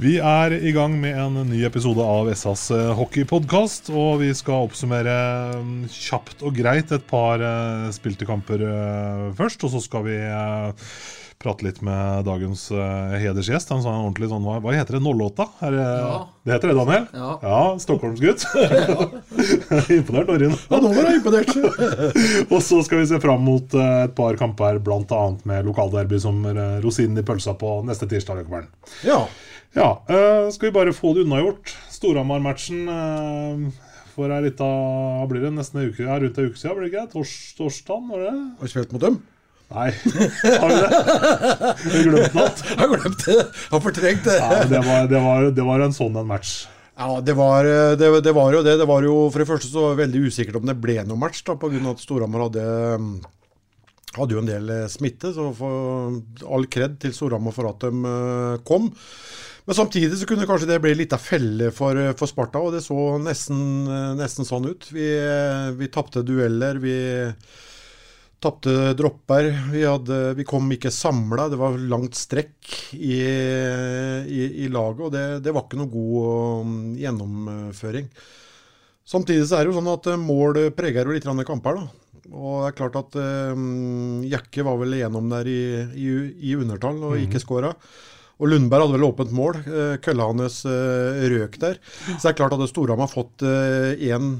Vi er i gang med en ny episode av SAs eh, hockeypodkast. Og vi skal oppsummere mm, kjapt og greit et par eh, spilte kamper eh, først. Og så skal vi prate litt med dagens hedersgjest. Han sa en ordentlig sånn Hva, heter det? Nollåta? Er det, heter det, Daniel? Ja. ja Stockholmsgutt. Imponert, Orin. Ja, nå var jeg imponert. Og så skal vi se fram mot et par kamper, bl.a. med lokalderby som rosinen i pølsa på neste tirsdag. Løkkeberg. Ja. Ja, eh, skal vi bare få det unnagjort. Storhamar-matchen uh, for ei lita Blir det nesten ei uke, ja, rundt ei uke siden? Blir det ikke? Tors, torsdag? Var det? Har du spilt mot dem? Nei, har vi det? Har glemt noe? Har glemt det. Har fortrengt det. Ja, det, var, det, var, det var en sånn en match. Ja, det var, det, det var jo det. Det var jo for det første så veldig usikkert om det ble noen match, da, pga. at Storhamar hadde, hadde jo en del eh, smitte. Så for all kred til Storhamar for at de eh, kom. Men samtidig så kunne kanskje det bli litt av felle for, for Sparta, og det så nesten, eh, nesten sånn ut. Vi, eh, vi tapte dueller. vi Tapte dropper. Vi, hadde, vi kom ikke samla. Det var langt strekk i, i, i laget, og det, det, var ikke noe god um, gjennomføring. Samtidig så er det jo sånn at mål preger jo litt kamper. da. Og det er klart at um, Jakke var vel igjennom der i, i, i undertall og ikke skåra. Og Lundberg hadde vel åpent mål. Eh, Kølla hans eh, røk der. Så det er klart at Storhamar har fått én,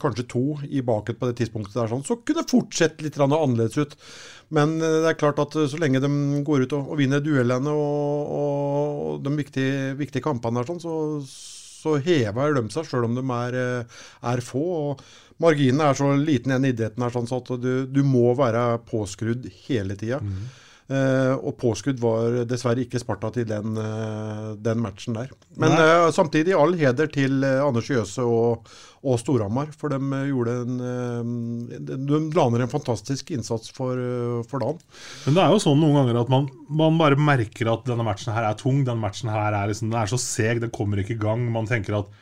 kanskje to, i baket på det tidspunktet der, sånn, så kunne det fortsette litt annerledes ut. Men eh, det er klart at så lenge de går ut og, vinner duellene og, de viktige, viktige kampene, der, sånn, så, så hever de seg, sjøl om de er, eh, er få. og Marginene er så liten igjen i idretten sånn, så at du, du må være påskrudd hele tida. Eh, og påskudd var dessverre ikke Sparta til den, eh, den matchen der. Men Nei. eh, samtidig all heder til eh, Anders Jøse og, og Storhamar. For de eh, gjorde en eh, De, de la ned en fantastisk innsats for, eh, for dagen. Men det er jo sånn noen ganger at man, man bare merker at denne matchen her er tung. Denne matchen her er, liksom, den er så seg, den kommer ikke i gang. Man tenker at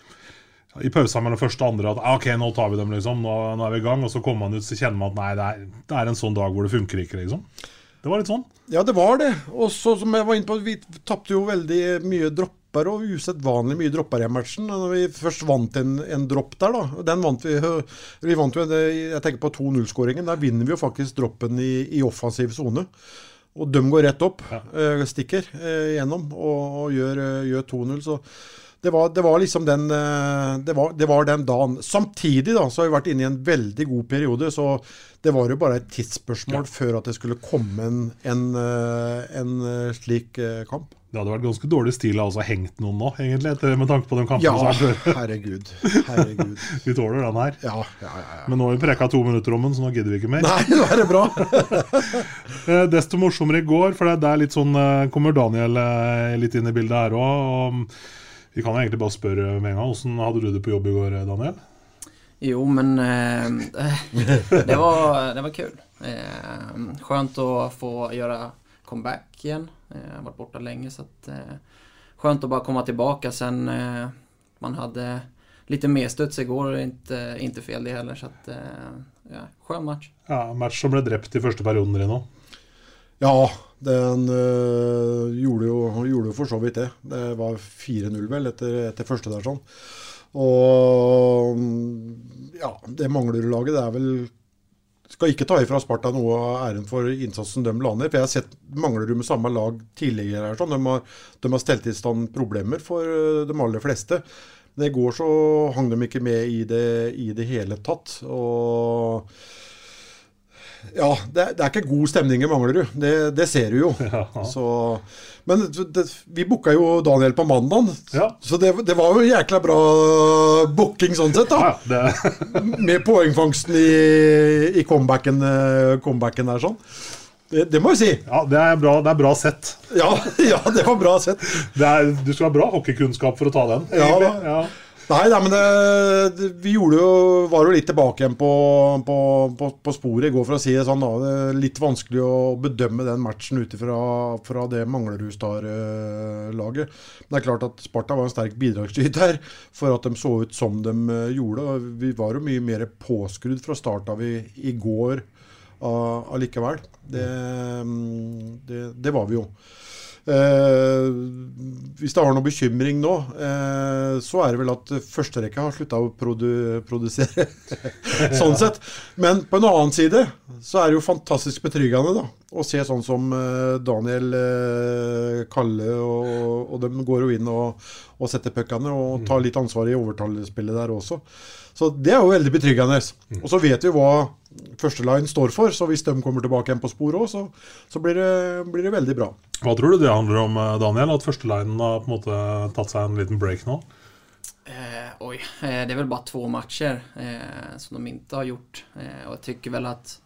i pausen mellom første og andre at ah, ok, nå tar vi dem, liksom. Nå, nå er vi i gang. Og så kommer man ut så kjenner man at nei, det er, det er en sånn dag hvor det funker ikke, liksom. Det var litt sånn. Ja, det var det. Og så som jeg var inne på, vi tapte jo veldig mye dropper og usedvanlig mye dropper i matchen. Når vi først vant en, en dropp der, da. Den vant vi Vi vant jo, jeg tenker på 2-0-skåringen. Der vinner vi jo faktisk droppen i, i offensiv sone. Og de går rett opp, Ja. stikker eh, gjennom og, og gjør, eh, gjør 2-0. Så det var, det var liksom den eh, det var, det var den dagen. Samtidig da, så har vi vært inne i en veldig god periode, så det var jo bare et tidsspørsmål før at det skulle komme en, en, eh, en eh, slik kamp. Det hadde vært ganske dårlig stil å ha hengt noen nå, egentlig, med tanke på de kampene Ja, herregud. Herregud. Vi tåler den her. Ja, ja, ja. ja. Men nå har vi preka to minutter om den, så nå gidder vi ikke mer. Nei, nå er det bra. Desto morsommere i går, for det er litt sånn kommer Daniel litt inn i bildet her òg. Vi kan egentlig bare spørre med en gang. Hvordan hadde du det på jobb i går, Daniel? Jo, men eh, det, var, det var kul. Eh, skönt å få gjøre comeback igjen. Eh, jag har vært borte lenge, så att eh, skönt å bare komme tilbake sen eh, man hadde lite medstuds igår och inte, inte fel det heller. Så att, eh, ja, skön match. Ja, Match som ble drept i første perioden, Rino. Ja, den øh, gjorde, jo, gjorde jo for så vidt det. Det var 4-0 vel etter, etter første der sånn. Og ja, det Manglerud-laget det er vel Skal ikke ta ifra Sparta noe av æren for innsatsen de la ned. For jeg har sett Manglerud med samme lag tidligere. her sånn. De har, de har stelt i stand problemer for øh, de aller fleste. Men i går så hang de ikke med i det, i det hele tatt. Og ja, det, det, er ikke god stemning i Manglerud. Det, det ser du jo. Ja. Så, men det, vi booka jo Daniel på mandag, ja. så det, det, var jo jækla bra booking sånn sett. da. Ja, Med poengfangsten i, i comebacken, eh, comebacken, der sånn. Det, må jeg si. Ja, Det er bra, det er bra sett. Ja, ja, det var bra sett. Er, du skal ha bra hockeykunnskap for å ta den. Egentlig. Ja, ja. Nei, nei, men det, det, vi jo, var jo litt tilbake igjen på, på, på, på, sporet i går, for å si det sånn. da. Det er litt vanskelig å bedømme den matchen ut fra det Manglerud-Star-laget. Men det er klart at Sparta var en sterk bidragsyter for at de så ut som de eh, gjorde. Vi var jo mye mer påskrudd fra start av i, i går allikevel. Det, mm, det, det var vi jo. Eh, hvis det har noen bekymring nå, eh, så er det vel at førsterekka har slutta å produ produsere. sånn sett. Men på en annen side så er det jo fantastisk betryggende da, å se sånn som eh, Daniel eh, Kalle og, og dem går jo inn og, og setter puckene og tar litt ansvar i overtallsspillet der også. Så det er jo veldig betryggende. Mm. Og så vet vi hva førsteline står for, så hvis de kommer tilbake igjen på sporet òg, så, så blir, det, blir, det, veldig bra. Hva tror du det handler om, eh, Daniel? At førstelinen har på en måte tatt seg en liten break nå? Eh, oj, eh, det er vel bare to matcher eh, som de ikke har gjort. Eh, og jeg tycker vel at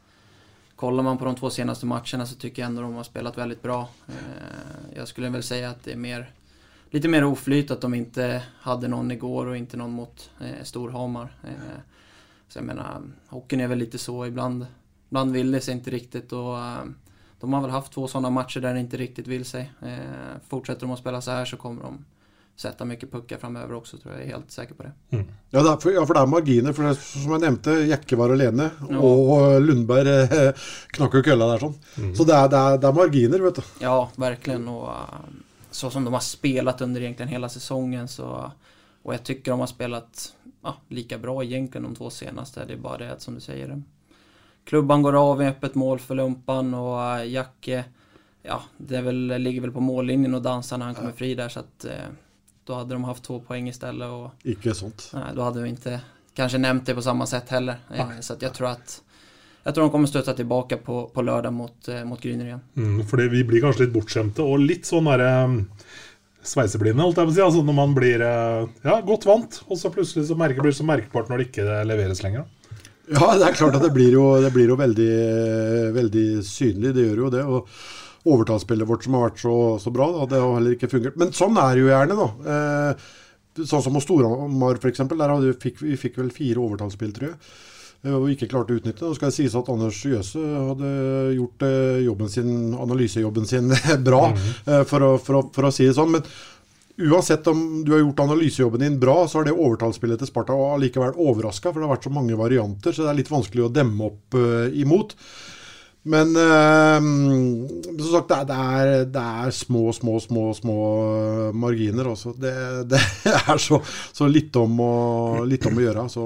Kollar man på de to seneste matchene så tycker jeg ändå de har spelat veldig bra. Eh, jag skulle vel si at det er mer lite mer oflyt att de inte hade någon igår och inte någon mot eh, Storhamar. Eh, så jag menar, hockeyn är väl lite så ibland. Ibland vill det sig inte riktigt och eh, de har väl haft två sådana matcher där det inte riktigt vill sig. Eh, fortsätter de att spela så här så kommer de sätta mye puckar framöver også, tror jeg. Jeg er helt sikker på det. Mm. Ja, det er, ja, for det er marginer. for det, Som jeg nevnte, Jekke var alene, ja. og Lundberg eh, knakk jo kølla der sånn. Mm. Så det er, det, er, det er, marginer, vet du. Ja, virkelig. Og uh, så som de har spelat under egentligen hela säsongen så och jag tycker de har spelat ja, lika bra egentligen de två senaste. Det är bara det att som du säger klubban går av i öppet mål för Lumpan och eh, Jacke ja, det väl, ligger väl på mållinjen och dansar när han kommer fri där så att eh, då hade de haft två poäng istället och Icke sånt. Nej, då hade vi inte kanske nämnt det på samma sätt heller. Eh, så att jag tror att jeg tror de kommer støtte tilbake på, på lørdag mot, eh, mot Gryner igjen. Mm, fordi vi blir kanskje litt bortskjemte og litt sånn derre um, sveiseblinde, holdt jeg på å si. Altså når man blir uh, ja, godt vant, og så plutselig så merker, blir det så merkbart når det ikke leveres lenger. Ja, det er klart at det blir jo, det blir jo veldig, veldig, synlig. Det gjør jo det. og Overtallsspillet vårt som har vært så, så bra, da, det har heller ikke fungert. Men sånn er det jo gjerne, da. Eh, sånn som hos Storhamar f.eks. Der hadde, fikk, vi fikk vel fire overtallsspill, tror jeg og ikke klarte å utnytte. Og skal det sies at Anders Jøse hadde gjort eh, jobben sin, analysejobben sin bra, mm. for, å, for, å, for, å, si det sånn. Men uansett om du har gjort analysejobben din bra, så har det overtallsspillet til Sparta allikevel overraska. For det har vært så mange varianter, så det er litt vanskelig å demme opp imot. Men uh, som sagt, det er, det, er, små, små, små små marginer også. Det, det er så, så litt, om å, litt, om å, gjøre. Så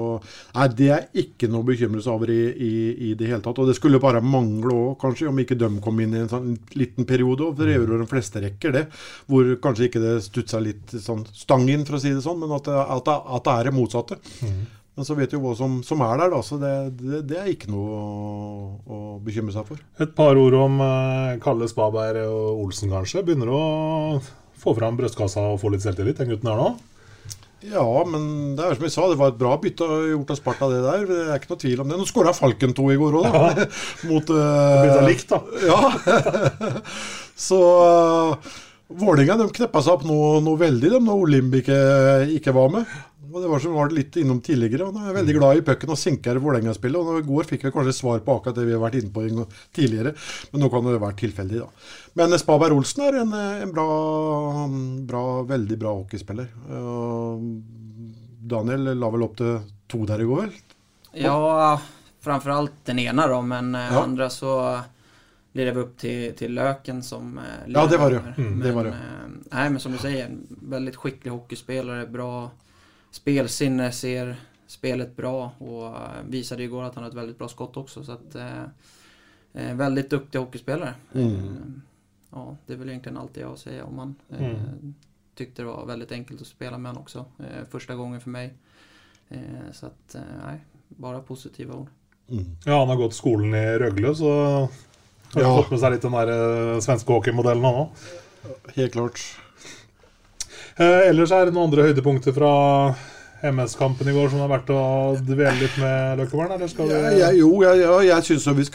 nei, det er ikke noe bekymrelse over i, i, i, det hele tatt. Og det skulle bare mangle òg, kanskje, om ikke de kom inn i en sånn liten periode. For det gjør jo de fleste rekker, det. Hvor kanskje ikke det stutsa litt sånn stang inn, for å si det sånn, men at at at det er det motsatte. Mm. Men så vet du hva som, som er der, da, så det, det, det, er ikke noe å, å, bekymre seg for. Et par ord om eh, Kalle Spaberg og Olsen, kanskje. Begynner å få fram brystkassa og få litt selvtillit, den gutten her nå? Ja, men det er som jeg sa, det var et bra bytte gjort av Sparta, det der. Det er ikke noe tvil om det. Nå skåra Falken to i går òg, da. Ja. Mot uh, likt, da. Ja. så uh, Vålerenga kneppa seg opp noe, noe veldig, de, når Olimb ikke, ikke var med. Og Det var som var litt innom tidligere. og Nå er jeg veldig glad i pucken og sinker Vålerenga-spillet. og I går fikk jeg kanskje svar på akkurat det vi har vært inne på tidligere, men nå kan det være tilfeldig. da. Men Spaberg Olsen er en, en bra, bra, veldig bra hockeyspiller. Daniel la vel opp til to der i går, vel? Ja, framfor alt den ene, da, men eh, Ja. andre så blir det opp til, til Løken som leder. Ja, det var det. Mm, men, det var det. Nei, Nej, men som du sier, en skikkelig hockeyspiller. hockeyspelare, bra spelsinne, ser spelet bra och eh, visade igår att han har ett väldigt bra skott också. Så att, eh, eh, väldigt duktig hockeyspelare. Mm. Eh, ja, det är väl egentligen allt jag har att säga om han. Eh, Mm. Tyckte det var väldigt enkelt att spela med han också. Eh, första gången för mig. Eh, så att, eh, nej, bara positiva ord. Ja, han har gått skolen i Røgle, så har Ja. fått med seg litt den eh, svenske hockeymodellen òg. Helt klart. Eh, ellers er det noen andre høydepunkter fra MS-kampen i går som det er verdt å dvele litt med, Løkkevern? Ja, Ja, jo, ja, jeg syns vi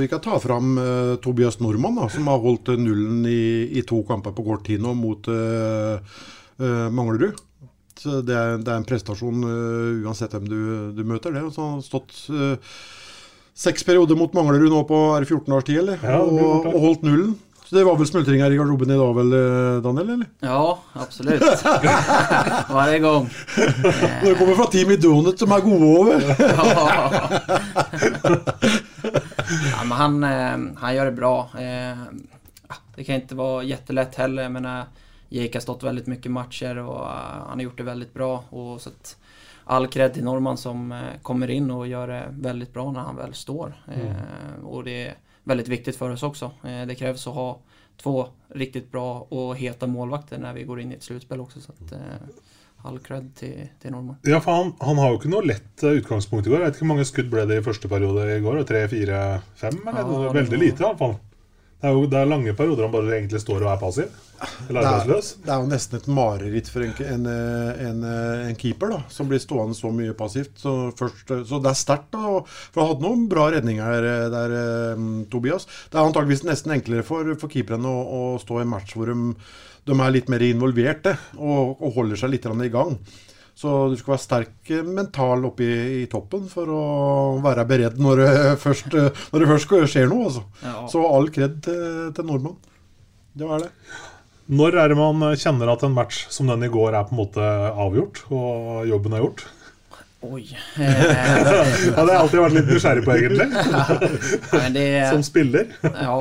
vi kan ta fram uh, Tobias Normann, da, som har holdt eh, nullen i, i to kamper på kort tid nå mot uh, uh, Manglerud. Det er, det er en prestasjon uansett hvem du, du møter. det. Så han har stått seks perioder mot Manglerud nå på er det 14 års tid, eller? Og, og holdt nullen. Så det var vel smultringer i garderoben i dag, vel, eh, Daniel? eller? Ja, absolut. Hver gang. Når det kommer fra Team Donut, som er gode over. ja, men han, eh, han gjør det bra. Eh, det kan ikke være kjempelett heller. men Jake har stått veldig mye matcher och eh, han har gjort det veldig bra. Og så all kred til Norman som kommer inn og gjør det veldig bra når han vel står. Mm. Og det är väldigt viktigt för oss också. Eh, det krävs att ha två riktigt bra och heta målvakter när vi går inn i et slutspill også. Så at, eh, all cred til, til Norman. Ja, for han, han har jo ikke noe lett eh, utgangspunkt i går. Jeg vet ikke hvor mange skudd ble det i første periode i går? Tre, fire, fem? Eller? Ja, det Veldig lite, i hvert fall. Det er jo det er lange perioder han bare egentlig står og er passiv. Eller Det er, arbeidsløs. det er jo nesten et mareritt for en, en, en, en keeper da, som blir stående så mye passivt. Så, først, så det er sterkt. For han hadde noen bra redninger eh, der, eh, Tobias. Det er antageligvis nesten enklere for, for keeperne å, å stå i match hvor de, de er litt mer involverte og, og holder seg litt i gang. Så du skal være sterk mental oppe i, i toppen for å være beredt når det først, når det først skjer noe. Altså. Ja. Så all kred til, til nordmann. Det var det. Når er det man kjenner at en match som den i går er på en måte avgjort, og jobben er gjort? Oi Ja, det har jeg alltid vært litt nysgjerrig på, egentlig. Men det, Som spiller. Ja,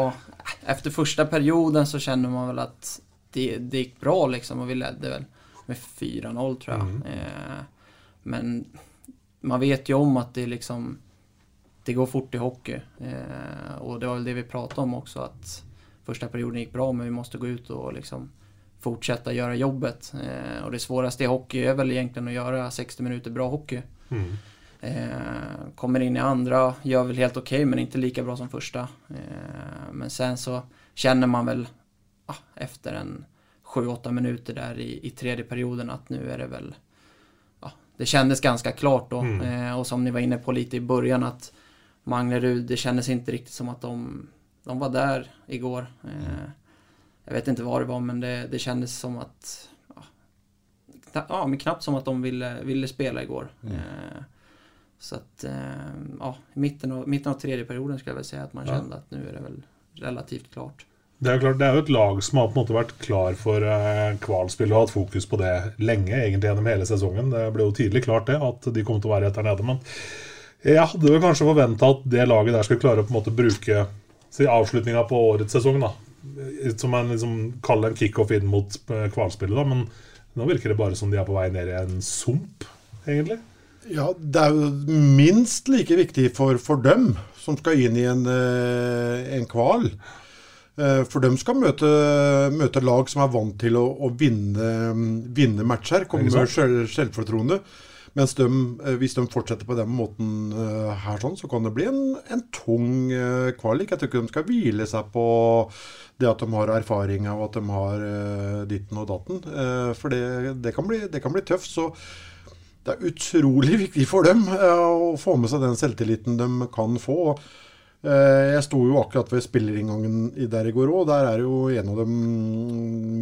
efter første perioden så kjenner man vel at det, det gikk bra liksom og vi ledde väl med 4-0 tror jag. Eh, men man vet ju om att det liksom det går fort i hockey. Eh, och det var väl det vi pratade om också att första perioden gick bra men vi måste gå ut och liksom fortsätta göra jobbet. Eh, och det svåraste i hockey är väl egentligen att göra 60 minuter bra hockey. Mm. Eh, kommer in i andra, gör väl helt okej men inte lika bra som första. Eh, men sen så känner man väl ah, efter en 7-8 minuter där i, i tredje perioden att nu är det väl ja, Det kändes ganska klart då Mm. eh, och som ni var inne på lite i början att Manglerud, det kändes inte riktigt som att de, de var där igår. Eh, jag vet inte vad det var men det, det kändes som att ja, Ja, men knappt som att de ville, ville spela igår. Eh, så att, eh, ja, i mitten av, mitten av tredje perioden skulle jag väl säga att man Ja. kände att nu är det väl relativt klart. Det er jo klart, det er jo et lag som har på en måte vært klar for eh, kvalspill og hatt fokus på det lenge, egentlig gjennom hele sesongen. Det ble jo tidlig klart det, at de kom til å være rett der nede. Men jeg hadde vel kanskje forventa at det laget der skulle klare å på en måte bruke avslutninga på årets sesong, da. Som en liksom, kall det en kickoff inn mot eh, kvalspillet, da. Men nå virker det bare som de er på vei ned i en sump, egentlig. Ja, det er jo minst like viktig for, for dem som skal inn i en, eh, en kval. Eh, For de skal møte, møte lag som er vant til å, å vinne, vinne matcher, komme selv, selvfortroende. Mens de, eh, hvis de fortsetter på den måten eh, her, sånn, så kan det bli en, en tung kvalik. Jeg tror ikke de skal hvile seg på det at de har erfaring og at de har ditten og datten. For det, det, kan bli, det kan bli tøft. så det er utrolig viktig for dem å få med seg den selvtilliten de kan få. Eh, Jeg sto jo akkurat ved spillerinngangen der i går òg. Der er jo en av dem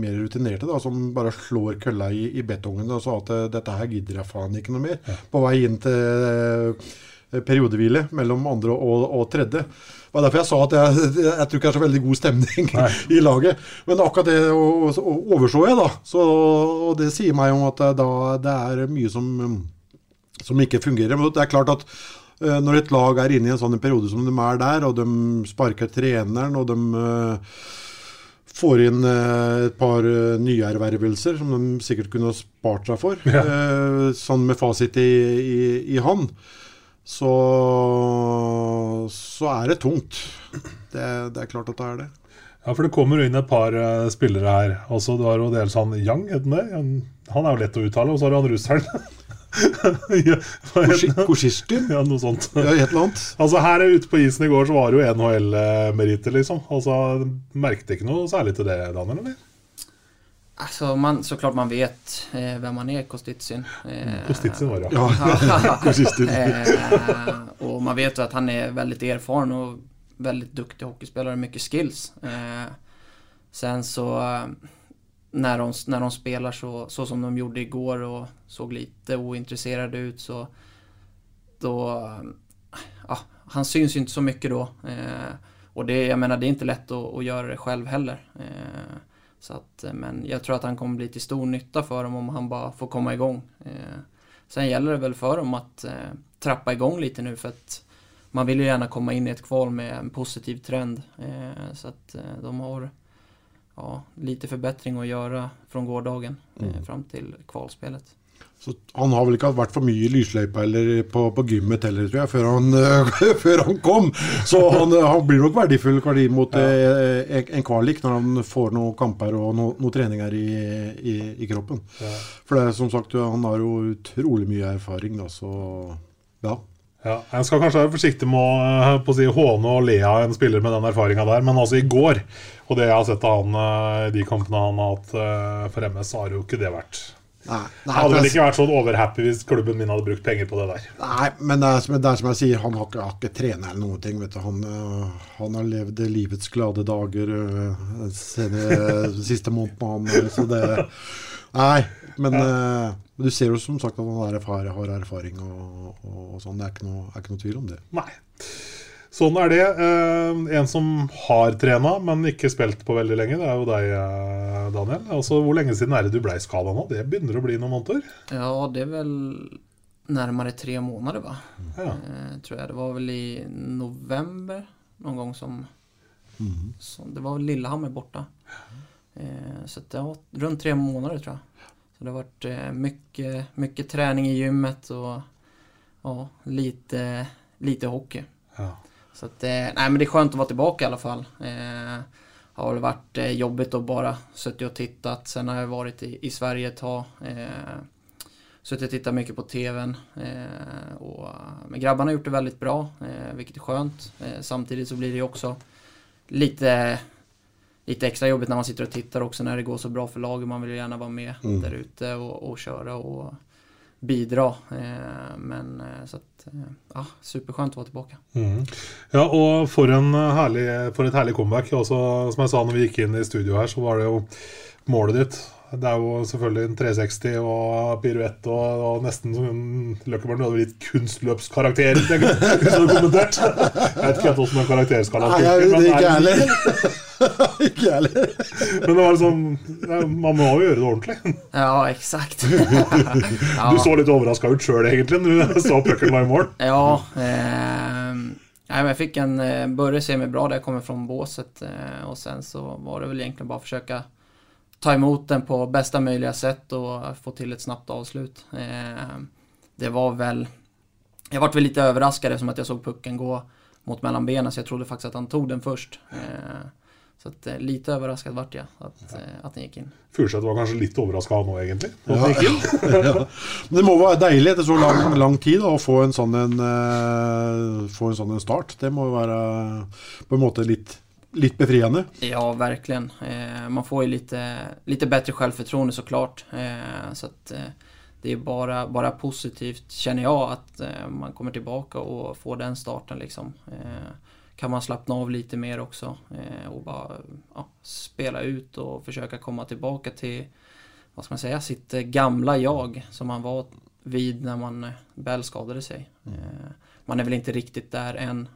mer rutinerte da, som bare slår kølla i, i betongen og sa at eh, dette her gidder jeg faen ikke noe mer. På vei inn til eh, periodehvile mellom andre og, og tredje. Det var derfor jeg sa at jeg, jeg tror ikke det er så veldig god stemning Nei. i laget. Men akkurat det og, og overså jeg, da. Så, og det sier meg om at da, det er mye som, som ikke fungerer. Men det er klart at når et lag er inne i en sånn periode som de er der, og de sparker treneren, og de eh, får inn eh, et par nyervervelser som de sikkert kunne ha spart seg for, eh, sånn med fasit i, i, i hånd, så, så er det tungt. Det, det er klart at det er det. Ja, for det kommer inn et par eh, spillere her. Altså, du har jo dels han Yang, han er jo lett å uttale. Og så har du han russeren. ja, heter? Ja, noe sånt. Ja, et eller annet. Altså Her ute på isen i går så var det jo NHL-meritter, liksom. Altså, Merket ikke noe særlig til det, Daniel? eller? Altså, man, såklart man vet eh, hvem man er, Kostitsin. Eh, Kostitsin var det, ja. Eh, og man vet jo at han er veldig erfaren og veldig duktig hockeyspelare, mye skills. Eh, sen så eh, när de, när de spelar så, så som de gjorde igår och såg lite ointresserade ut så då, ja, han syns ju inte så mycket då. Eh, och det, jag menar, det är inte lätt att, att göra det själv heller. Eh, så att, eh, men jag tror att han kommer bli till stor nytta för dem om han bara får komma igång. Eh, sen gäller det väl för dem att eh, trappa igång lite nu för att man vill ju gärna komma in i ett kval med en positiv trend. Eh, så att de har ja, lite förbättring å gjøre fra gårdagen eh, Mm. fram til kvalspelet. Så han har vel ikke vært for mye i lysløypa eller på, på gymmet heller, tror jeg, før han, eh, før han kom. Så han, eh, han blir nok verdifull verdi mot eh, en- en kvalik når han får noen kamper og no, noen treninger i, i, i kroppen. Ja. For det er som sagt, han har jo utrolig mye erfaring, da, så ja. Ja, En skal kanskje være forsiktig med å, eh, på å si, håne og le av en spiller med den erfaringa der, men altså i går, og det jeg har sett av han eh, i de kampene han har hatt eh, for MS, har jo ikke det vært Nei, Jeg hadde vel ikke vært sånn overhappy hvis klubben min hadde brukt penger på det der. Nei, men det er, det er som jeg sier, han har ikke, har ikke trener eller noen ting. vet du. Han, øh, han har levd livets glade dager øh, siste måneden. Han, øh, så det Nei, men øh, du ser jo som sagt at han har erfaring og, og, og sånn. Det er ikke, noe, er ikke noe tvil om det. Nei. Sånn er det. Eh, en som har trena, men ikke spilt på veldig lenge, det er jo deg, eh, Daniel. Altså, Hvor lenge siden er det du blei skada nå? Det begynner å bli noen måneder? Ja, det er vel nærmere tre måneder, va? Ja. Eh, tror jeg. Det var vel i november noen gang som, som det var Lillehammer borta. Eh, så det var rundt tre måneder, tror jeg. Så det har vært mye, mye trening i gymmet og ja, lite, lite hockey. Ja. Så att, eh, nej men det är skönt att vara tillbaka i alla fall. Eh, har varit eh, jobbigt att bara suttit och tittat. Sen har jag varit i, i Sverige ett tag. Eh, suttit och tittat mycket på TVn. Eh, och, men grabbarna har gjort det väldigt bra, eh, vilket är skönt. Eh, samtidigt så blir det ju också lite, lite extra jobbigt när man sitter och tittar också när det går så bra för laget. Man vill ju gärna vara med Mm. där ute och, och köra och bidra. Eh, men eh, så att, eh, ja, superskjønt å være tilbake. Mm. Ja, og for, en herlig, for et herlig comeback. Også, som jeg sa når vi gikk inn i studio her, så var det jo målet ditt. Det er jo selvfølgelig en 360 og piruett og, og nesten som Løkkeberg, du hadde litt kunstløpskarakter. jeg, Hvis du hadde kommentert. Jeg vet ikke helt hvordan Nei, jeg, funker, ikke jeg heller. ikke jeg heller. Men det var liksom Man må jo gjøre det ordentlig. Ja, exakt. Du så litt overraska ut sjøl, egentlig, når du så pucken var i mål. Ja, eh, nej, men jag fick en, eh, började se meg bra där jeg kommer fra båset eh, och sen så var det vel egentlig bare å forsøke ta imot den på beste mulige sett og få til et snabbt avslut. Eh, det var vel Jeg ble litt overrasket, överraskad eftersom at jeg såg pucken gå mot mellom benen så jeg trodde faktisk at han tog den først. Eh, så at, eh, lite överraskad ble jeg att, at att den gikk inn. Furseth var kanskje litt overraska han òg, egentlig. Ja. Det ja. Men det må være deilig etter så lang, lang tid da, å få en sånn en, uh, få en sånn en start. Det må jo være på en måte litt, litt befriende. Ja, verkligen. Eh, man får ju lite, lite bättre självförtroende såklart. Eh, så att eh, det är bara, bara positivt känner jag att eh, man kommer tillbaka och får den starten liksom. Kan man slappna av lite mer också eh, och bara ja, spela ut och försöka komma tillbaka till, vad ska man säga, sitt gamla jag som man var vid när man eh, väl skadade sig. Eh, man är väl inte riktigt där än.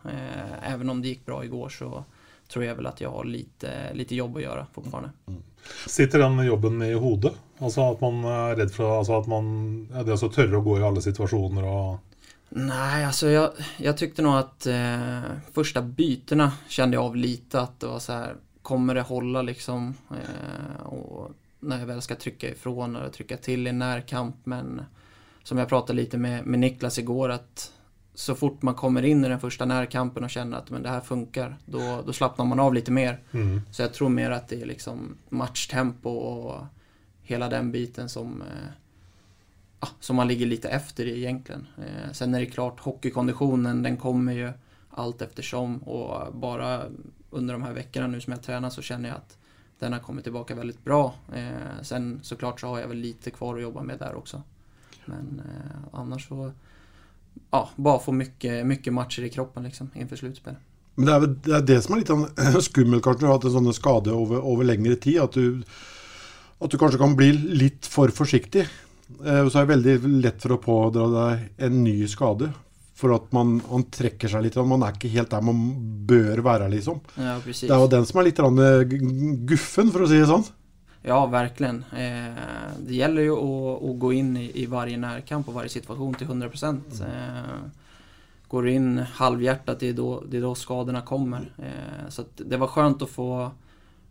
Även om det gick bra igår så tror jag väl att jag har lite, lite jobb att göra fortfarande. Mm. Sitter den jobben i hodet? Alltså att man är rädd för alltså att man, ja, det är så törre att gå i alla situationer och... Nej, alltså jag, jag tyckte nog att eh, första bytena kände jag av lite att det var så här, kommer det hålla liksom? Eh, och när jag väl ska trycka ifrån och trycka till i närkamp, men som jag pratade lite med, med Niklas igår att så fort man kommer in i den första närkampen och känner att men det här funkar, då, då slappnar man av lite mer. Mm. Så jag tror mer att det är liksom matchtempo och hela den biten som, eh, som man ligger lite efter i egentligen. Eh, sen är det klart, hockeykonditionen den kommer ju allt eftersom och bara under de här veckorna nu som jag tränar så känner jag att den har kommit tillbaka väldigt bra. Eh, sen såklart så har jag väl lite kvar att jobba med där också. Men eh, annars så ja, bara få mycket, mycket matcher i kroppen liksom, inför slutspel. Men det er det, er det som er litt sånn skummelt kanskje, hatt en sånn skade over, over lengre tid. At du, at du kanskje kan bli litt for forsiktig. Eh, så er det veldig lett for å pådra deg en ny skade. For at man, man trekker seg litt. Man er ikke helt der man bør være, liksom. Ja, det er jo den som er litt guffen, for å si det sånn. Ja, verkligen. Eh, det gjelder jo å, å gå inn i, i varje nærkamp og varje situasjon til 100%. Mm. Eh, går du inn halvhjertet, det er da skadorna kommer. Eh, så det var skjønt å få,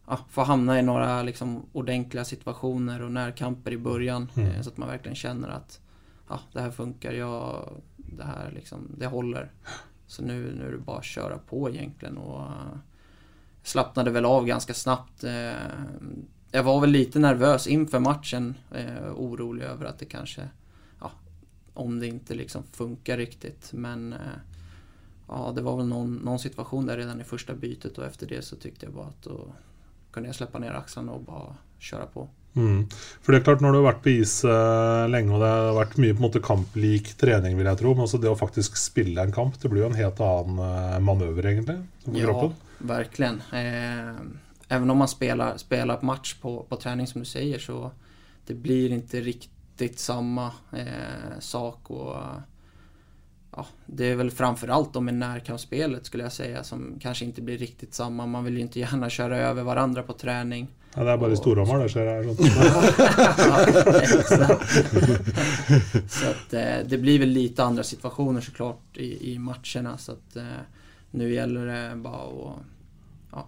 ja, få hamna i några liksom, ordentliga situationer och närkamper i början. Mm. Eh, så att man verkligen känner att ja, det här funkar, jag, det här liksom, det håller. Så nu, nu är det bara att köra på egentligen. Och, uh, slappnade väl av ganska snabbt. Uh, jag var väl lite nervös inför matchen. Uh, orolig över att det kanske, ja, om det inte liksom funkar riktigt. Men eh, ja, det var väl någon, någon, situation där redan i första bytet och efter det så tyckte jag bara att då kunde jag släppa ner axlarna och bara köra på. Mm. For det er klart Når du har vært på is uh, lenge og det har vært mye på en måte kamplik trening, vil jeg tro, men også det å faktisk spille en kamp, det blir jo en helt annen uh, manøver, egentlig? For ja, kroppen. verkligen. Eh, även om man spiller, spelar match på, på trening, som du sier, så det blir ikke riktig samme eh, sak. Och, ja, det är väl framförallt de med närkampsspelet skulle jag säga som kanske inte blir riktigt samma. Man vill ju inte gärna köra över varandra på träning. Ja, det är bara i Storhammar det sker her. så att, eh, det blir väl lite andra situationer såklart i, i matcherna. Så att, eh, nu gäller det bara att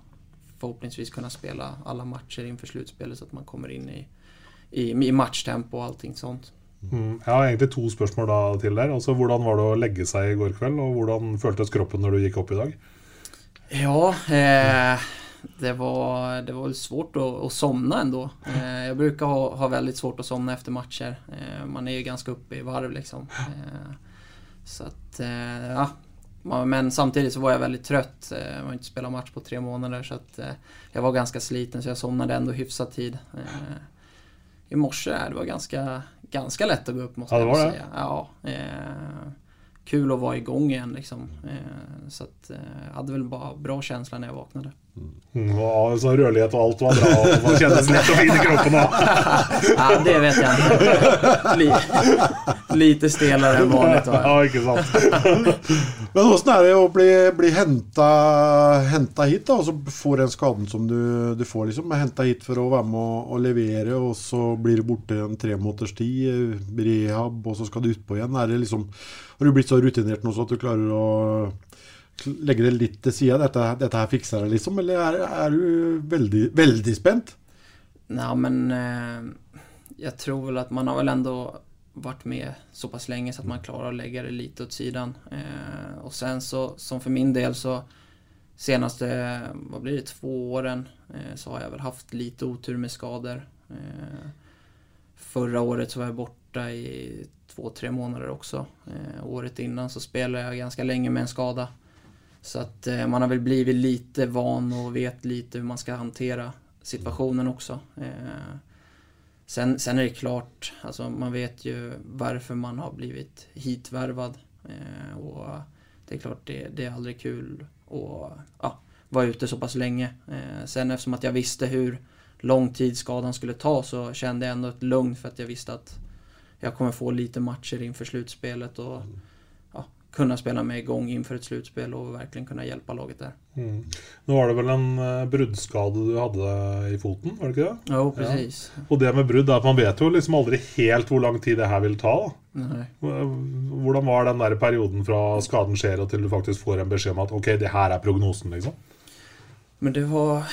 förhoppningsvis kunna spela alla matcher inför slutspelet så att man kommer in i, i, i matchtempo och allting sånt. Mm. Jeg har egentlig to spørsmål da til der. Altså, Hvordan var det å legge seg i går kveld, og hvordan føltes kroppen når du gikk opp i dag? Ja, eh, det, var, det var svårt å, å sovne ennå. Eh, jag brukar ha, ha veldig svårt å sovne efter matcher. Eh, man er jo ganske oppe i varv liksom. Eh, så at, eh, ja, men samtidig så var jeg veldig trøtt. Jeg jag har ikke spilt match på tre måneder, så at, eh, jag var ganske sliten så jeg sovnet ennå hyfsat tid. Eh, I morse, det var ganska, ganska lätt att gå upp måste ja, det jag säga. Ja, kul att vara igång igen liksom. Så att jag hade väl bara bra känsla när jag vaknade. Mm, och så rörlighet og alt var bra og man kjennes lett og fin i kroppen. ja, det vet jeg. Lite stelere enn vanlig. Ja, ikke sant. Men hvordan er det å bli, bli henta, henta, hit, da, og så får den skaden som du, du får? liksom, Henta hit for å være med og, og, levere, og så blir du borte en tre måneders tid, rehab, og så skal du utpå igjen. Er det liksom, har du blitt så rutinert nå så at du klarer å legge det litt til sida? Dette, dette, her fikser jeg, liksom? Eller er, er du veldig, veldig spent? Nei, men eh, jeg tror vel at man har vel ändå vært med såpass lenge så at man klarer å legge det litt åt sidan. Eh, og sen så, som for min del så senaste, vad blir det, två åren eh, så har jeg vel haft lite otur med skader. Eh, förra året så var jeg borta i två, tre månader også. Eh, året innan så spelade jeg ganske lenge med en skada. Så att eh, man har väl blivit lite van och vet lite hur man ska hantera situationen också. Eh, Sen, sen är det klart, alltså man vet ju varför man har blivit hitvärvad. Eh, och det är klart, det, det är aldrig kul att ja, vara ute så pass länge. Eh, sen eftersom att jag visste hur lång tid skadan skulle ta så kände jag ändå ett lugn för att jag visste att jag kommer få lite matcher inför slutspelet och ja, kunna spela med igång inför ett slutspel och verkligen kunna hjälpa laget där. Mm. Nå var det vel en uh, bruddskade du hadde i foten, var det ikke det? Jo, precis. Ja. Og det med brudd er at man vet jo liksom aldri helt hvor lang tid det her vil ta. Nei. Hvordan var den der perioden fra skaden skjer og til du faktisk får en beskjed om at ok, det her er prognosen, liksom? Men det var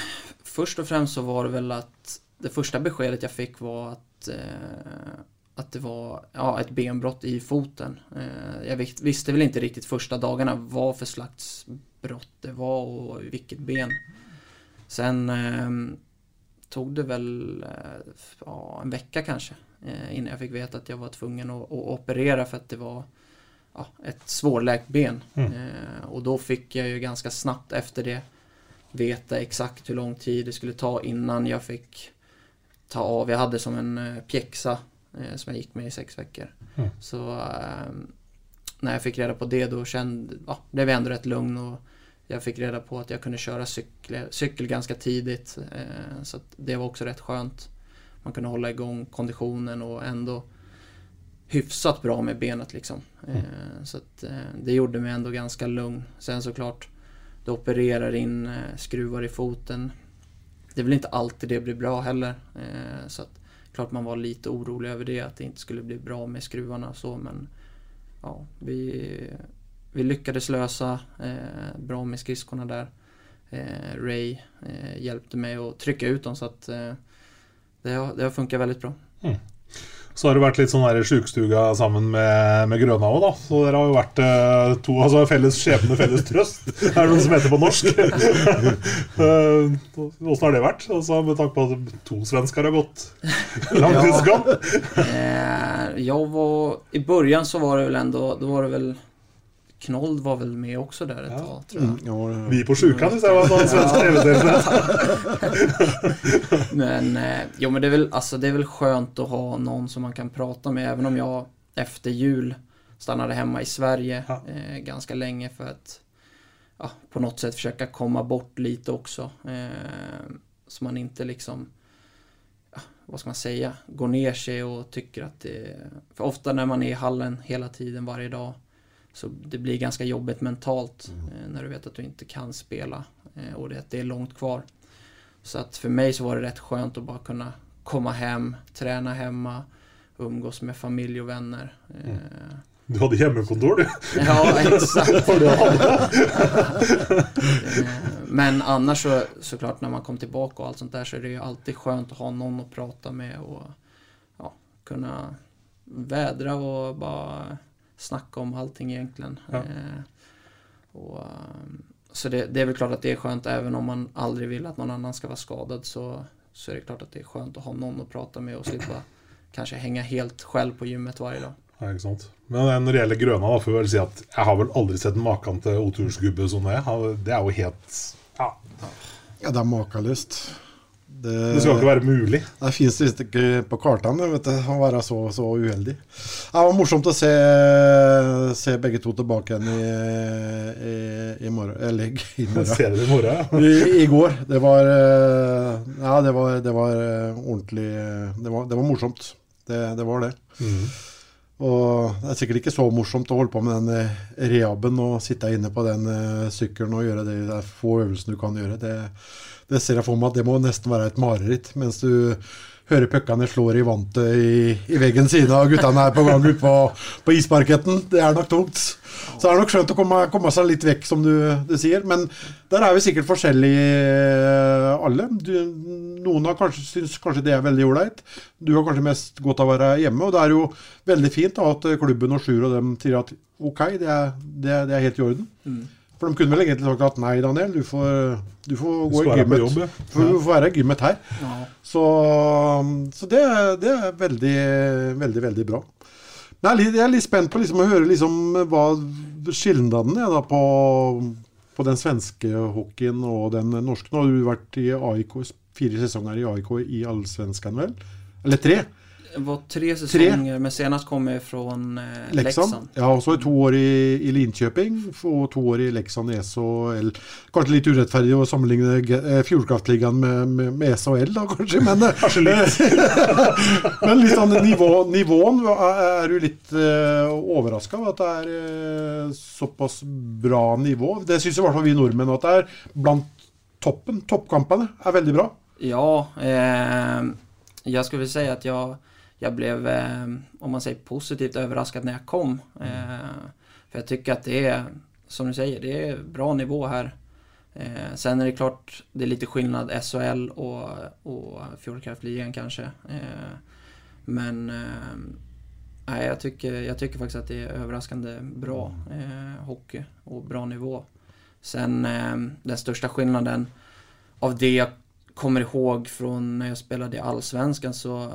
Først og fremst så var det vel at det første beskedet jeg fikk, var at eh, att det var ja, ett benbrott i foten. Eh, jag visste väl inte riktigt första dagarna vad för slags brott det var och vilket ben. Sen eh, tog det väl eh, ja, en vecka kanske eh, innan jag fick veta att jag var tvungen att, att operera för att det var ja, ett svårläkt ben. Mm. Eh, och då fick jag ju ganska snabbt efter det veta exakt hur lång tid det skulle ta innan jag fick ta av. Jag hade som en eh, pjäxa som jag gick med i sex veckor. Mm. Så eh, när jag fick reda på det då kände, ja, blev jag ändå rätt lugn och jag fick reda på att jag kunde köra cykel, cykel ganska tidigt. Eh, så det var också rätt skönt. Man kunde hålla igång konditionen och ändå hyfsat bra med benet liksom. Mm. Eh, så att, eh, det gjorde mig ändå ganska lugn. Sen såklart, du opererar in skruvar i foten. Det är väl inte alltid det blir bra heller. Så att klart man var lite orolig över det, att det inte skulle bli bra med skruvarna och så men ja, vi, vi lyckades lösa eh, bra med skridskorna där. Eh, Ray eh, hjälpte mig att trycka ut dem så att eh, det, har, det har funkat väldigt bra. Mm. Så har det vært litt sånn sjukestuga sammen med, med Grøna òg, da. Så dere har jo vært eh, to altså felles skjebne, felles trøst. Er det noe som heter på norsk? Åssen eh, har det vært? Altså, med tanke på at to svensker har gått langtidskamp? ja. eh, jeg var, I början så var det vel ändå, då var det väl Knold var väl med också där ett ja. tag tror jag. Mm, ja, ja. Vi på sjukan istället var en svensk tv Men, eh, jo men det är, väl, alltså, det är väl skönt att ha någon som man kan prata med även om jag efter jul stannade hemma i Sverige eh, ganska länge för att ja, på något sätt försöka komma bort lite också. Eh, så man inte liksom vad ska man säga, går ner sig och tycker att det... För ofta när man är i hallen hela tiden varje dag så det blir ganska jobbigt mentalt mm. Eh, när du vet att du inte kan spela eh, och det, det är långt kvar. Så att för mig så var det rätt skönt att bara kunna komma hem, träna hemma, umgås med familj och vänner. Mm. Eh, du hade hemmakontor du? Ja, exakt. Men annars så såklart när man kom tillbaka och allt sånt där så är det ju alltid skönt att ha någon att prata med och ja, kunna vädra och bara snacka om allting egentligen. Ja. Eh, och, ehm, så det, det, är väl klart att det är skönt även om man aldrig vill att någon annan ska vara skadad så, så är det klart att det är skönt att ha någon att prata med och slippa kanske hänga helt själv på gymmet varje dag. Ja, ikke sant. Men når det gjelder Grøna, da, får vi vel si at jeg har vel aldri sett maken til otursgubbe som det. Det er jo helt Ja. Ja, det er makeløst. Det, det, skal ikke være mulig. Det fins visst ikke på kartene vet du, å være så, så, uheldig. Det var morsomt å se, se begge to tilbake igjen i, i, i morgen. Eller i morgen. Ser det i morgen. I, I, går. Det var Ja, det var, det var ordentlig det var, det var, morsomt. Det, det var det. Mm. Og det er sikkert ikke så morsomt å holde på med den rehaben og sitte inne på den sykkelen og gjøre er få øvelsene du kan gjøre. Det det ser jeg for meg at det må nesten være et mareritt. Mens du hører puckene slår i vantet i, i veggen siden av guttene er på gang ute på, på isparketten. Det er nok tungt. Så det er nok skjønt å komme, komme seg litt vekk, som du, du, sier. Men der er vi sikkert forskjellige eh, alle. Du, noen har kanskje, syns kanskje det er veldig ålreit. Du har kanskje mest godt av å være hjemme. Og det er jo veldig fint da, at klubben og Sjur og dem sier at OK, det er, det det er helt i orden. Mm. For de kunne vel egentlig sagt at nei, Daniel, du får, du får gå i gymmet. Jobb, ja. Du får være i gymmet her. Ja. Så, så det, det, er veldig, veldig, veldig bra. Men jeg er litt, jeg er litt spent på liksom, å høre liksom, hva skilnaden er da, på, på, den svenske hockeyen og den norske. Nå har du vært i AIK fire sesonger i AIK i Allsvenskan, vel? Eller tre? Var tre säsonger, men senast kom jeg fra eh, Leksand. Leksand. Ja, og så to år i, i Linköping og to år i Leksand i SHL. Kanskje litt urettferdig å sammenligne eh, Fjordkraftligaen med, med, med SHL, da kanskje, men Kanskje litt. men litt sånn nivå, nivåen er, er du litt eh, overraska over at det er eh, såpass bra nivå. Det syns i hvert fall vi nordmenn at det er blant toppen. Toppkampene er veldig bra. Ja, eh, jag skulle vilja säga att jag, jag blev, eh, om man säger positivt överraskad när jag kom. Eh, för jag tycker att det är, som du säger, det är bra nivå här. Eh, sen är det klart, det är lite skillnad SHL och, och Fjordkraftligan kanske. Men nej, jag, tycker, jag tycker faktiskt att det är överraskande bra hockey och bra nivå. Sen den största skillnaden av det jag kommer ihåg från när jag spelade i Allsvenskan så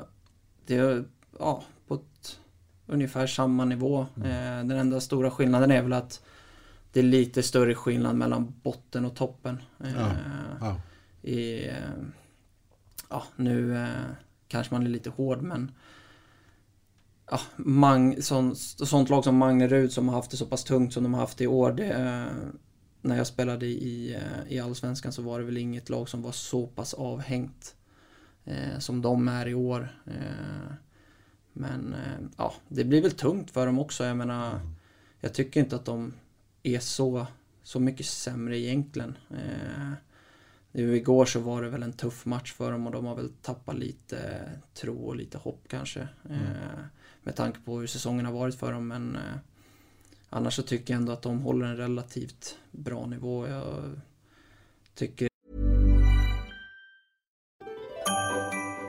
det är ja, på ett, ungefär samma nivå. Eh, den enda stora skillnaden är väl att det är lite större skillnad mellan botten och toppen. Eh, Ja, ja. I, eh, ja, nu kanske man är lite hård men ja, Mang, sånt, sånt lag som Magnerud som har haft det så pass tungt som de har haft det i år. Det, eh, när jag spelade i, i Allsvenskan så var det väl inget lag som var så pass avhängt som de är i år. Eh, men eh, ja, det blir väl tungt för dem också. Jag menar, jag tycker inte att de är så, så mycket sämre egentligen. Eh, nu igår så var det väl en tuff match för dem och de har väl tappat lite tro och lite hopp kanske. Eh, med tanke på hur säsongen har varit för dem. Men eh, annars så tycker jag ändå att de håller en relativt bra nivå. Jag tycker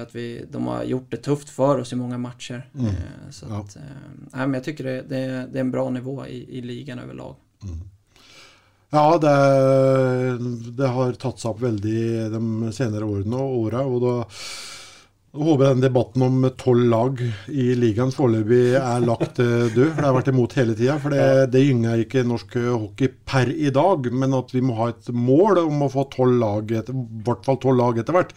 Att vi, de har gjort det tufft för oss i många matcher. Mm. Eh, så att, ja. nej, men jag tycker det, det, det är en bra nivå i, i ligan överlag. Ja, det, det har tatt seg opp veldig de senere årene og åra. Og da håper jeg den debatten om tolv lag i ligaen foreløpig er lagt du, død. For det har vært imot hele tida. For det, det gynger ikke norsk hockey per i dag. Men at vi må ha et mål om å få tolv lag, i hvert fall tolv lag etter hvert.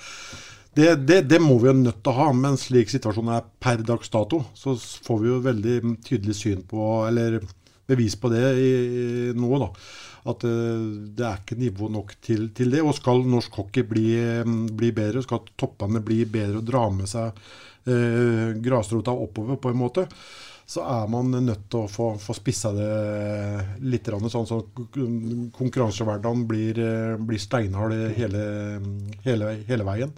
Det, det, det må vi jo nødt til å ha, men slik situasjonen er per dags dato, så får vi jo veldig tydelig syn på, eller bevis på det i, i nå, da. At eh, det er ikke nivå nok til, til det. Og skal norsk hockey bli, bli bedre, skal toppene bli bedre og dra med seg eh, grasrota oppover på en måte, så er man nødt til å få, få spissa det litt, sånn så konkurransehverdagen blir, eh, blir steinhard hele, hele, hele veien.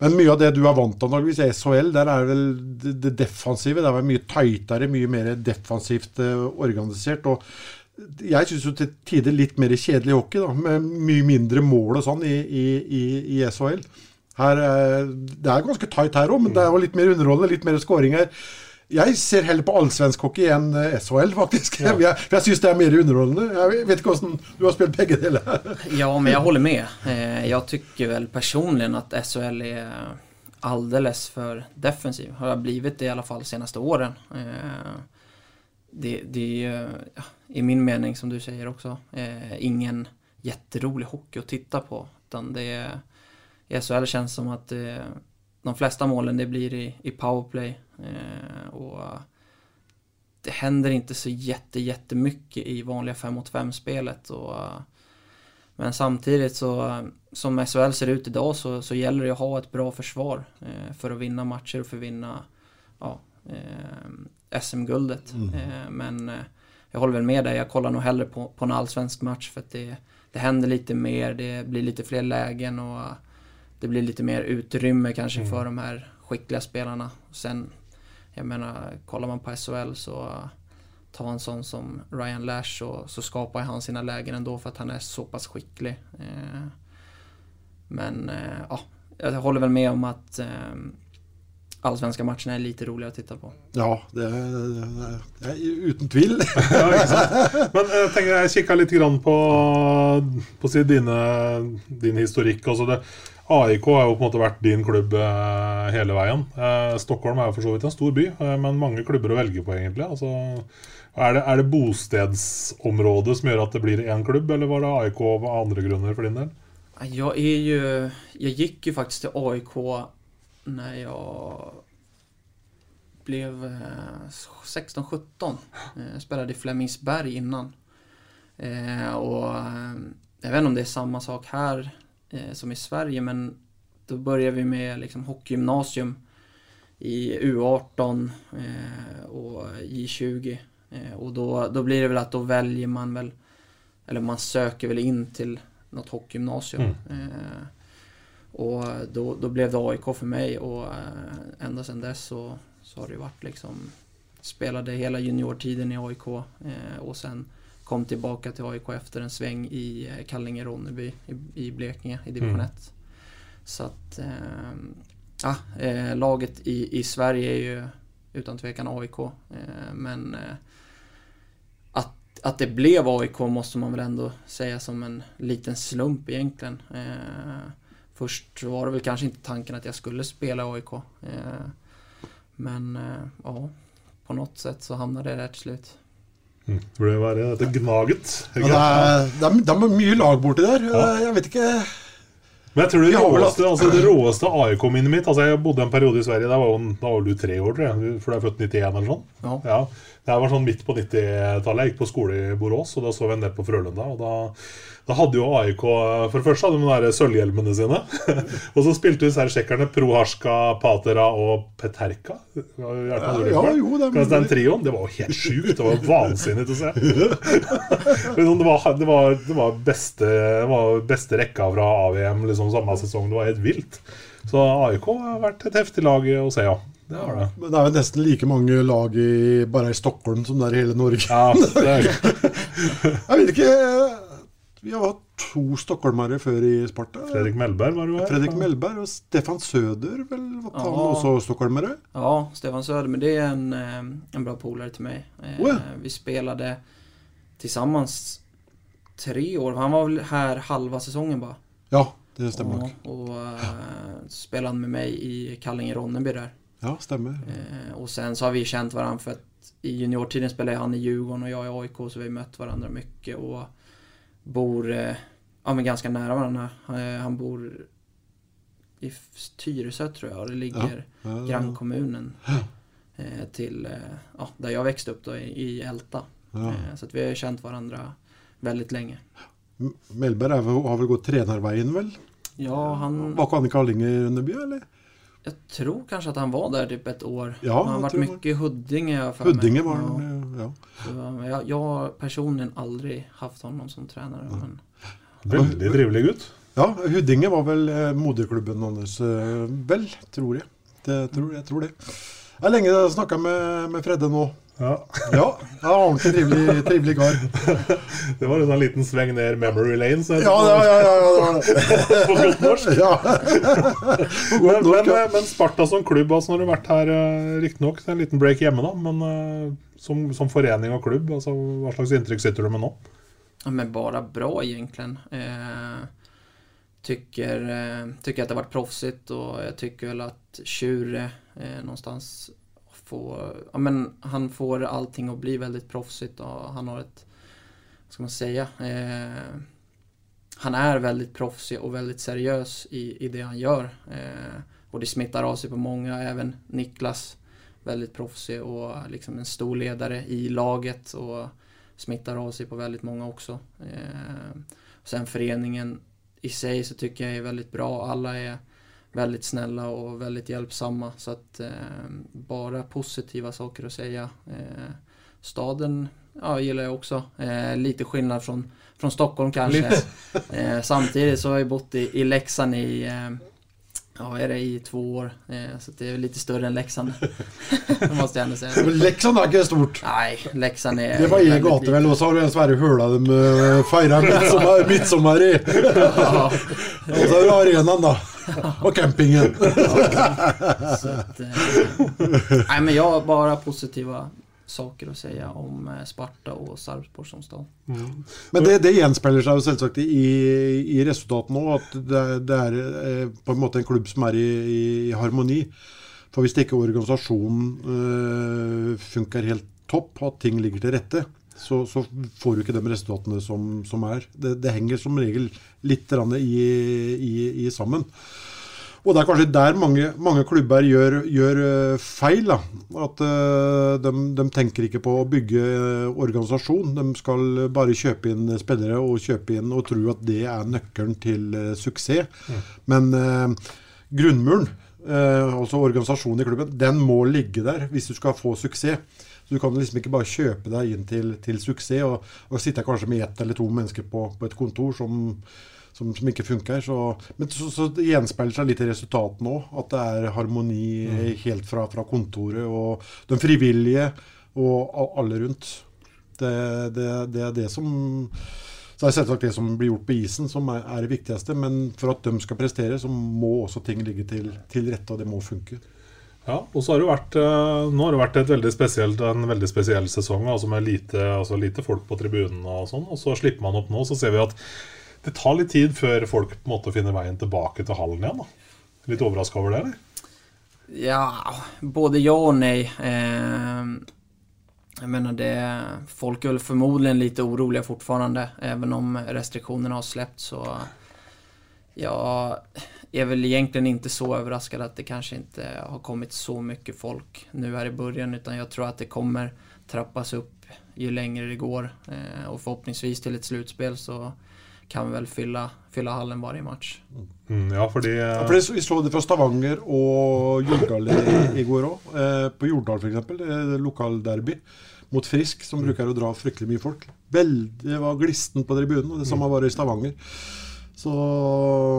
Men mye av det du er vant til antageligvis i SHL, der er vel det, defensive. Det er mye tightere, mye mer defensivt eh, organisert. og jeg syns jo til tider litt mer kjedelig hockey, da, med mye mindre mål og sånn i, i, i, i SHL. Her, eh, det er ganske tight her òg, men det er jo litt mer underholdende, litt mer scoring her. Jeg ser heller på allsvensk hockey enn eh, SHL, faktisk. For jeg, for jeg syns det er mer underholdende. Jeg vet ikke hvordan Du har spilt begge deler. Ja, men jeg holder med. Jeg syns vel personlig at SHL er alldeles for defensiv. Har blivit det i alle fall de seneste årene. det, det er ja, i min mening, som du sier också, eh, ingen jätterolig hockey å titta på. Utan det är, i SHL känns som at eh, de flesta målen det blir i, i powerplay. Eh, och det händer inte så jätte, jättemycket i vanliga 5 mot 5 spelet. Men samtidigt så som SHL ser ut idag så, så gäller det att ha ett bra försvar eh, för att vinna matcher och för att vinna ja, eh, SM-guldet. Mm. Eh, men eh, jag håller väl med dig, jag kollar nog hellre på, på en allsvensk match för att det, det händer lite mer, det blir lite fler lägen och det blir litt mer utrymme kanskje for de her skickliga spelarna. Sen, jag menar, kollar man på SHL så ta en sånn som Ryan Lash så, så skapar han sine lägen ändå for att han er såpass skikkelig skicklig. Eh, men eh, ja, jag håller väl med om at eh, allsvenska matcherna är lite roligere å titta på. Ja, det er, det er, uten tvil. Ja, ikke sant? Men jeg tenker jeg kikka litt grann på, på si, dine, din historikk. Altså det, AIK har jo på en måte vært din klubb eh, hele veien. Eh, Stockholm er jo for så vidt en stor by, eh, men mange klubber å velge på, egentlig. Altså, er, det, er det bostedsområdet som gjør at det blir én klubb, eller var det AIK av andre grunner for din del? Jag är ju, jag gick ju faktiskt till AIK när jag blev eh, 16-17. Eh, Jag spelade i Flemingsberg innan. Och jag vet inte om det är samma sak här eh, som i Sverige men då började vi med liksom hockeygymnasium i U18 eh, och J20. Eh, och då, då blir det väl att då väljer man väl, eller man söker väl in till något hockeygymnasium. Eh, och då, då blev det AIK för mig och eh, ända sedan dess så, så har det varit liksom Spelade hela juniortiden i AIK eh, och sen kom tilbake til AIK efter en sveng i eh, Kallinge-Ronneby i, i Blekinge i division Mm. 1. Så at eh, ja, eh, laget i, i Sverige er jo uten tvekan AIK. Eh, men eh, at, att det ble AIK måste man vel ändå si som en liten slump egentlig. Eh, först var det vel kanskje ikke tanken at jeg skulle spela AIK. Eh, men ja, på noe sett så hamnade det der til slut. Mm. Det jo være dette Gnaget. Ja, det, er, det, er, det er mye lag borti der. Jeg vet ikke Men jeg tror det Vi råeste, altså det råeste AIK-minnet mitt altså Jeg bodde en periode i Sverige. Da var, da var du tre år, tror jeg. For du er født 91 eller sånn. Ja. Det var sånn midt på 90-tallet. Jeg gikk på skole i Borås, og da så vi en del på Frølunda. Og da, da hadde jo AIK For det første hadde de de der sølvhjelmene sine. og så spilte disse her tsjekkerne Proharska, Patera og Peterka. Ja, jo, det er den trioen. Det var jo helt sjukt. Det var vansinnig å se. Liksom, det, var, det, var, det, var beste, det var beste rekka fra AVM liksom, samme sesong. Det var helt vilt. Så AIK har vært et heftig lag å se, ja. Det har det. Men det er jo nesten like mange lag i, bare i Stockholm som det er i hele Norge. Ja, det er, Jeg vet ikke Vi har hatt to stockholmere før i Sparta. Fredrik Melberg var jo her. Fredrik Melberg og Stefan Søder vel, var han også stockholmere? Ja, Stefan Søder. men det er en, eh, en bra polare til mig. Eh, Oh ja. Vi spelade sammen tre år. Han var vel her halva sesongen bare. Ja, det stemmer nok. Ja, och eh, spelade med mig i Kallinge-Ronneby där. Ja, stemmer. Eh, och sen så har vi känt varandra för att i juniortiden spelade han i Djurgården och jag i AIK så vi har mött varandra mycket och bor eh, ja, men ganska nära varandra. Eh, han bor i Tyresø, Tyresö tror jag og det ligger Ja, ja, ja. grannkommunen eh, till eh, ja, där jag växte upp då i, i Älta. Ja. Så att vi har känt varandra väldigt länge. Melberg er, har vel gått trenerveien, vel? Ja, han... Var ikke han i Kallinge-Ronneby, eller? Jeg tror kanskje at han var der typ ett år. Ja, han har vært mye i Huddinge. Huddinge var han, ja. Så, Jeg, jag, jag har hatt aldrig haft honom som tränare. Men, Veldig trivelig gutt. Ja, Huddinge var vel eh, moderklubben hans, eh, vel, tror jeg. Det, tror, jeg tror det. Det er lenge jeg har snakka med, med Fredde nå. Ja. Ja, det var ordentlig trivelig, trivelig kar. Det var en sånn liten sveng ned memory lane. Så Ja, ja, ja, ja, ja, det var det. På godt norsk. Ja. Men, men, men Sparta som klubb, altså når du har vært her uh, riktignok en liten break hjemme, da, men eh, som, som forening og klubb, altså, hva slags inntrykk sitter du med nå? ja, men bare bra egentlig. Eh, tycker, eh, tycker att det har varit proffsigt och jag tycker väl att Tjure eh, någonstans får, ja men han får allting att bli väldigt proffsigt och han har ett, vad ska man säga, eh, han är väldigt proffsig och väldigt seriös i, i det han gör. Eh, och det smittar av sig på många, även Niklas. Väldigt proffsig och liksom en stor ledare i laget och smittar av sig på väldigt många också. Eh, sen föreningen i sig så tycker jag är väldigt bra. Alla är väldigt snälla och väldigt hjälpsamma. Så att eh, bara positiva saker att säga. Eh, staden ja, gillar jag också. Eh, lite skillnad från, från Stockholm kanske. Eh, samtidigt så har jag bott i, i Leksand i eh, Ja, är det i två år. Eh, så det är lite större än Leksand. det måste jag ändå säga. Leksand er ikke stort. Nej, Leksand är... Det var en väldigt gate, vel, og så har du en Sverre Høla de uh, feira midsommar midtsommer i. Ja. Og så er du arenan da. Och campingen. Så att, eh, nej men jag har bara positiva saker å si om eh, Sparta og Sarpsborg som stad. Men det, det gjenspeiler seg jo selvsagt i, i resultatene òg, at det, det er eh, på en måte en klubb som er i, i, i harmoni. For hvis ikke organisasjonen øh, funker helt topp, at ting ligger til rette, så, så får du ikke de resultatene som, som er. Det, det, henger som regel litt i, i, i sammen. Og det er kanskje der mange, mange klubber gjør, gjør, eh, feil. Da. At uh, de, de, tenker ikke på å bygge organisasjon. De skal bare kjøpe inn spillere og kjøpe inn og tro at det er nøkkelen til uh, suksess. Mm. Men uh, grunnmuren, altså organisasjonen i klubben, den må ligge der hvis du skal få suksess. Så Du kan liksom ikke bare kjøpe deg inn til, til suksess og, og sitte kanskje med ett eller to mennesker på, på et kontor som som, som ikke funker. Så, men så, så det gjenspeiler seg litt i resultatene òg. At det er harmoni mm. helt fra, fra, kontoret og de frivillige og alle rundt. Det, det, det er det som så det er selvsagt det som blir gjort på isen som er, er, det viktigste. Men for at de skal prestere, så må også ting ligge til, til rette, og det må funke. Ja, og så har det vært, eh, Nå har det vært veldig en veldig spesiell sesong altså med lite, altså lite folk på tribunen. Og sånn, og så slipper man opp nå, så ser vi at det tar litt tid før folk på en måte finner veien tilbake til hallen igjen. da. Litt overraska over det, eller? Ja, både ja og nei. Eh, jeg mener det, Folk er formodentlig litt urolige fortfarande, even om restriksjonene har sluppet. Så jeg er vel egentlig ikke så overrasket at det kanskje ikke har kommet så mye folk nå her i begynnelsen. Men jeg tror at det kommer trappes opp jo lenger det går. Eh, og forhåpentligvis til et sluttspill så kan vi vel fylle, fylle hallen i match. Mm, ja, fordi uh... ja, for Vi så det fra Stavanger og Jordal i, i går òg. Eh, på Jordal f.eks. Lokalderby mot Frisk, som bruker å dra fryktelig mye folk. Veldig, det var glisten på tribunen, og det samme var i Stavanger. Så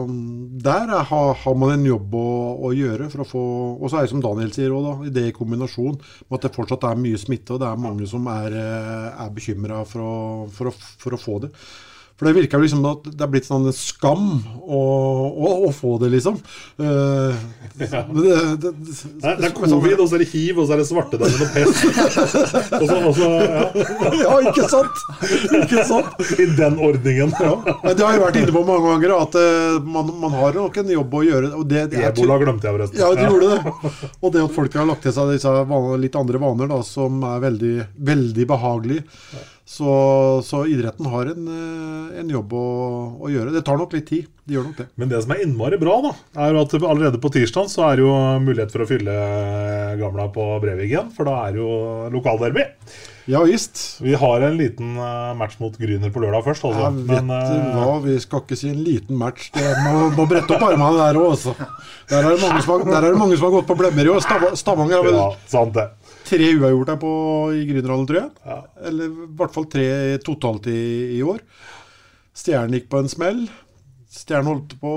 mm, der er, har, har, man en jobb å, å, gjøre for å få Og så er det som Daniel sier òg, i det i kombinasjon med at det fortsatt er mye smitte, og det er mange som er, eh, er bekymra for, for, for, å få det. For det virker liksom at det er blitt sånn en skam å, å, å få det, liksom. Uh, ja. det, det, det, det, er covid, og så er det hiv, og så er det svartedauden og pest. og så, og så, ja. ja, ikke sant? Ikke sant? I den ordningen. ja. Men det har jeg vært inne på mange ganger, at uh, man, man, har nok en jobb å gjøre. Og det, Ebola glemte jeg forresten. Ja, de gjorde det. Og det at folk har lagt til seg disse litt andre vaner da, som er veldig, veldig behagelige. Så, så, idretten har en, eh, en jobb å, å, gjøre. Det tar nok litt tid. De gjør nok det. Men det som er innmari bra, da, er at allerede på tirsdag så er det jo mulighet for å fylle Gamla på Brevik igjen. For da er det jo lokalderby. Ja visst. Vi har en liten eh, match mot Gryner på lørdag først. Altså. Jeg vet Men, eh, hva, vi skal ikke si en liten match. Det må, må brette opp armene der òg, altså. Der er, det mange som har gått på blemmer i år. Stavanger ja, sant det tre uavgjort her på, i Grünerhallen, tror jeg. Ja. Eller i hvert fall tre totalt i, i år. Stjernen gikk på en smell. Stjernen holdt på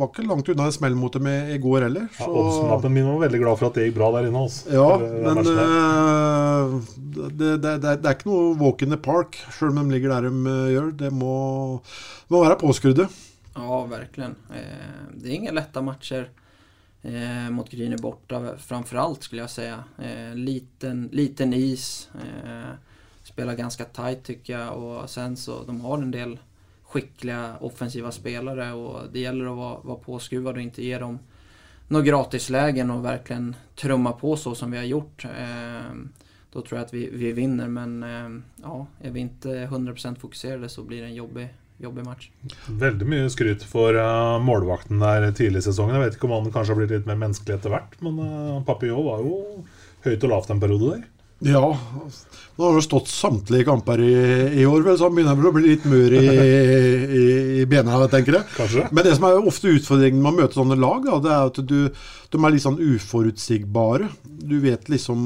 var ikke langt unna en smell mot dem i går heller. Så... Ja, min var veldig glad for at det gikk bra der inne. Altså. Ja, men det, det, det, det, er ikke noe walk in the park, sjøl om de ligger der de uh, gjør. Det må, må være påskrudde. Ja, virkelig. Eh, det er ingen lette matcher eh, mot Gryner borta framförallt skulle jag säga. Eh, liten, liten is, eh, spelar ganska tight tycker jag och sen så de har en del skickliga offensiva spelare och det gäller att vara, vara påskruvad och inte ge dem några gratislägen och verkligen trumma på så som vi har gjort. Eh, då tror jag att vi, vi vinner men eh, ja, är vi inte 100% fokuserade så blir det en jobbig, jobbig match. Veldig mye skryt for uh, målvakten der tidlig i sesongen. Jeg vet ikke om han kanskje har blitt litt mer menneskelig etter hvert, men uh, Papillon var jo høyt og lavt en periode der. Ja, nå har det stått samtlige kamper i, i år, vel, så han begynner vel å bli litt mør i, i, i bena, tenker jeg. Kanskje. Men det som er ofte utfordringen med å møte sånne lag, da, det er at du, de er litt sånn uforutsigbare. Du vet liksom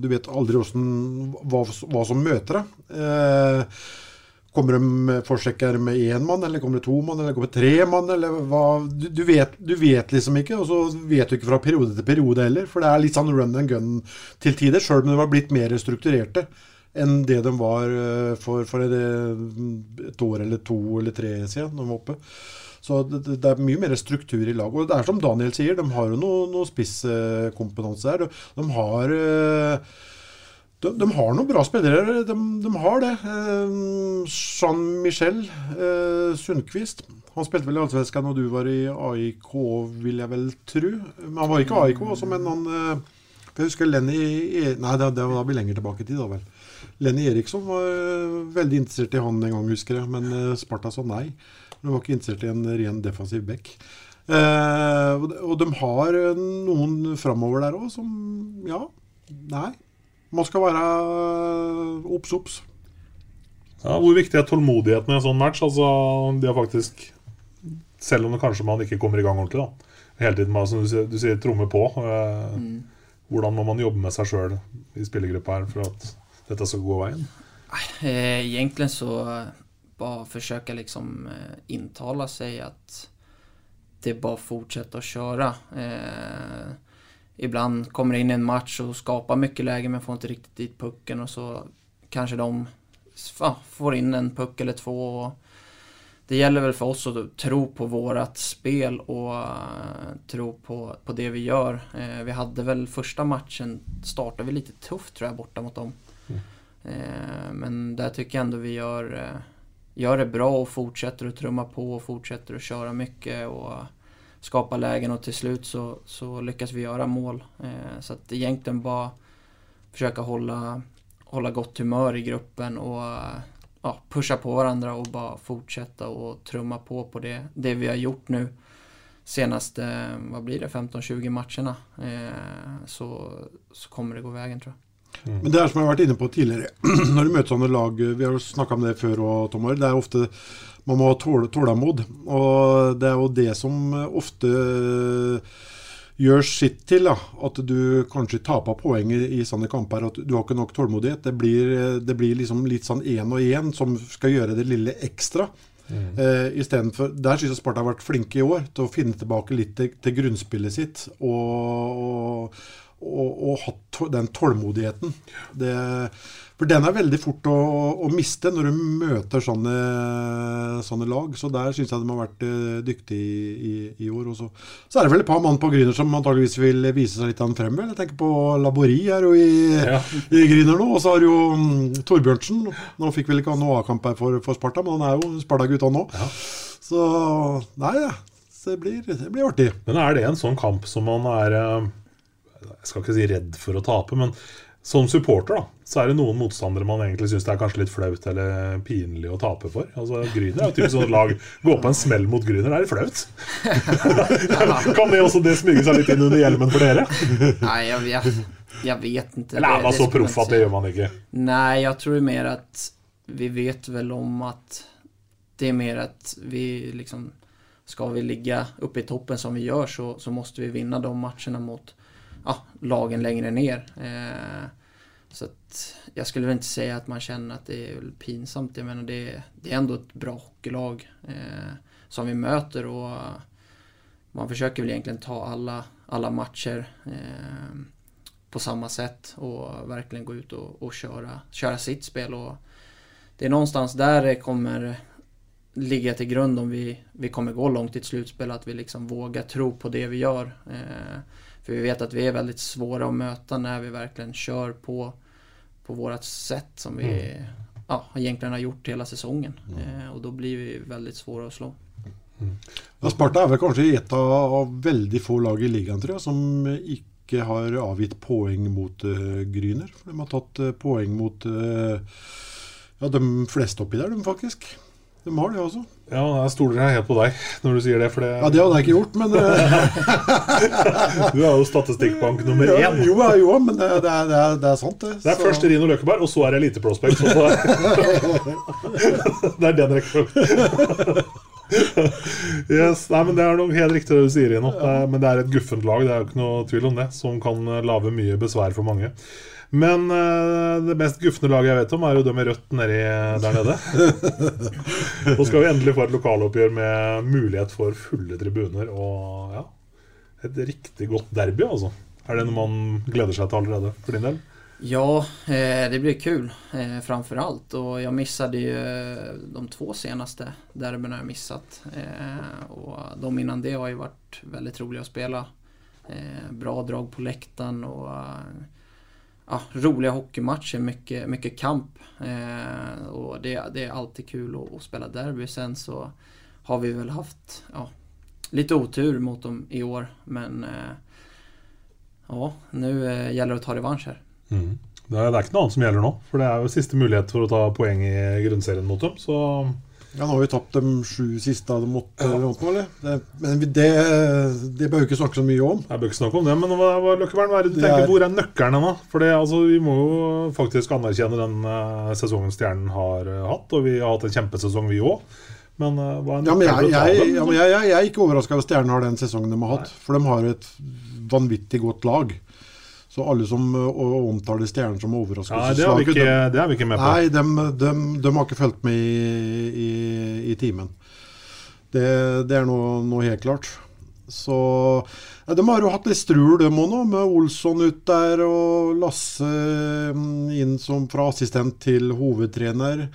Du vet aldri hvordan, hva, hva som møter deg. Eh, Kommer de forsjekker med én mann, eller kommer det to mann, eller kommer det tre mann? eller hva? Du, du, vet, du, vet, liksom ikke, og så vet du ikke fra periode til periode heller. For det er litt sånn run and gun til tider, sjøl om de var blitt mer strukturerte enn det de var eh, for, for et, et år eller to eller tre siden de var oppe. Så det, det- er mye mer struktur i laget. Og det er som Daniel sier, de har jo noe, noe spisskompetanse her. De, de har eh, de, de har noen bra spillere, de, de har det. Eh, Jean-Michel eh, Sundqvist. Han spilte vel i Allsvenskan når du var i AIK, vil jeg vel tro. Men han var ikke AIK, også, men han eh, Jeg husker Lenny E- Nei, det, det var da vi lenger tilbake i tid, da vel. Lenny Eriksson var eh, veldig interessert i han en gang, husker jeg. Men Sparta sa nei. De var ikke interessert i en ren defensiv back. Eh, og de- har noen framover der òg som Ja, nei. Man skal være eh, obs, obs. Ja, hvor viktig er tålmodigheten i en sånn match? Altså, de har faktisk Selv om det kanskje man ikke kommer i gang ordentlig, da. Hele tiden, med, som du sier, du sier tromme på. Eh, Mm. Hvordan må man jobbe med seg sjøl i spillergruppa her for at dette skal gå veien? Eh, egentlig så bare forsøker försöka liksom eh, seg at att det bare fortsetter å kjøre. Eh, ibland kommer det in i en match och skapar mycket läge men får inte riktigt dit pucken och så kanske de ja, får in en puck eller två. Det gäller väl för oss att tro på vårat spel och uh, tro på, på det vi gör. Uh, vi hade väl första matchen, startade vi lite tufft tror jag borta mot dem. Eh, men där tycker jag ändå vi gör, gör det bra och fortsätter att trumma på och fortsätter att köra mycket och skapa lägen och till slut så, så lyckas vi göra mål. Eh, så att egentligen bara försöka hålla, hålla gott humör i gruppen och eh, ja, pusha på varandra och bara fortsätta och trumma på på det, det vi har gjort nu senaste, vad blir det, 15-20 matcherna. Eh, så, så kommer det gå vägen tror jag. Men det er som jeg har vært inne på tidligere, når du møter sånne lag Vi har jo snakka om det før, òg, Tomar. Det er ofte man må ha tål, tålmod. Og det er jo det som ofte gjør sitt til da, at du kanskje taper poeng i, i sånne kamper. At du har ikke nok tålmodighet. Det blir, det blir liksom litt sånn én og én som skal gjøre det lille ekstra. Mm. Eh, for, Der syns jeg Sparta har vært flinke i år til å finne tilbake litt til, til grunnspillet sitt. Og, og, og, og hatt den tålmodigheten. Det, for den er veldig fort å, å miste når du møter sånne, sånne lag. Så der syns jeg de har vært eh, dyktige i, i, i år. Også. så, er det vel et par mann på Gryner som antageligvis vil vise seg litt an frem. vel. Jeg tenker på Labori er jo i, i Gryner nå. Og så har du jo mm, Torbjørnsen. Nå fikk vel ikke han noe A-kamp her for, for Sparta, men han er jo Sparta-gutt han òg. Så nei, ja. Det blir, det blir artig. Men er det en sånn kamp som man er eh, Jeg skal ikke si redd for å tape, men som supporter da, så er det noen motstandere man egentlig syns det er kanskje litt flaut eller pinlig å tape for. Altså Gryner er jo typisk sånn lag Gå på en smell mot Gryner, det er litt flaut. kan det også det smyge seg litt inn under hjelmen for dere? Nei, jeg vet, jeg vet ikke. Eller er man så proff at det gjør man ikke? Nei, jeg tror mer at vi vet vel om at det er mer at vi liksom Skal vi ligge oppe i toppen som vi gjør, så, så måste vi vinne de matchene mot ja, lagen längre ner. Eh, så jag skulle väl inte säga att man känner att det väl pinsamt. Jag menar det, det är ändå ett bra hockeylag eh, som vi möter och man försöker väl egentligen ta alla, alla matcher eh, på samma sätt och verkligen gå ut och, och köra, sitt spel. Och det är någonstans där det kommer ligga till grund om vi, vi kommer gå långt i ett slutspel, att vi liksom vågar tro på det vi gör. Eh, för vi vet att vi är väldigt svåra att möta när vi verkligen kör på, på vårat sätt som vi ja, egentligen har gjort hela säsongen. Eh, och då blir vi väldigt svåra att slå. Ja, Sparta er vel kanskje et av, veldig få lag i ligan tror jag, som ikke har avgitt poeng mot uh, Gryner. De har tatt eh, poeng mot uh, ja, de fleste oppi der, de faktisk. De har det også. Ja, jeg stoler jeg helt på deg når du sier det, for det Ja, Det hadde jeg ikke gjort, men eh, Du er jo statistikkbank nummer ja, én. Jo, ja, jo, men det, det, er- det, er, sant, det. Det er Så- først Rino Løkkeberg, og så er det Elite Prospect. Så det er- det den rekkefølgen. Yes, nei, men Det er nok helt riktig det du sier, Rino. Er- Men det er et guffent lag, det er jo ikke noe tvil om det, som kan lage mye besvær for mange. Men uh, det mest gufne laget jeg vet om, er jo de med rødt nedi der nede. Nå skal vi endelig få et lokaloppgjør med mulighet for fulle tribuner og ja, et riktig godt derby, altså. Er det noe man gleder seg til allerede, for din del? Ja, eh, det blir kul framfor alt. Og jeg mistet jo eh, de to seneste derbyene jeg mistet. Og och de innan det har jo vært veldig roliga å spela. Eh, bra drag på lekten och eh, ja, roliga hockeymatcher, mycket, mycket kamp. Eh, och det, det är alltid kul att, att spela derby. Sen så har vi väl haft ja, lite otur mot dem i år men eh, ja, nu eh, gäller det att ta revansch här. Mm. Det, er, det er ikke noe som gjelder nå, for det er jo siste mulighet for å ta poeng i grunnserien mot dem. Så Ja, Nå har vi tapt dem sju siste av dem mot, eller eller? Det, men det, det bør vi ikke snakke så mye om. Jeg bør ikke snakke om det, men hva, hva, Løkkevern, hva er det du tenker, er- hvor er nøkkelen nå? For det, altså, Vi må jo faktisk anerkjenne den eh, sesongen Stjernen har eh, hatt, og vi har hatt en kjempesesong, vi òg. Men eh, hva er Ja, men jeg, nøkkelen jeg, ja, men jeg, jeg, er ikke overraska over Stjernen har den sesongen de har hatt. For de har et vanvittig godt lag. Så alle som ø, omtaler Stjernen som Ja, overraskelseslag det, det er vi ikke med på. Nei, de, de, de har ikke fulgt med i, i, i timen. Det, det er noe, noe helt klart. Så ja, De har jo hatt litt strul, de òg med Olsson ut der og Lasse mm, inn som fra assistent til hovedtrener.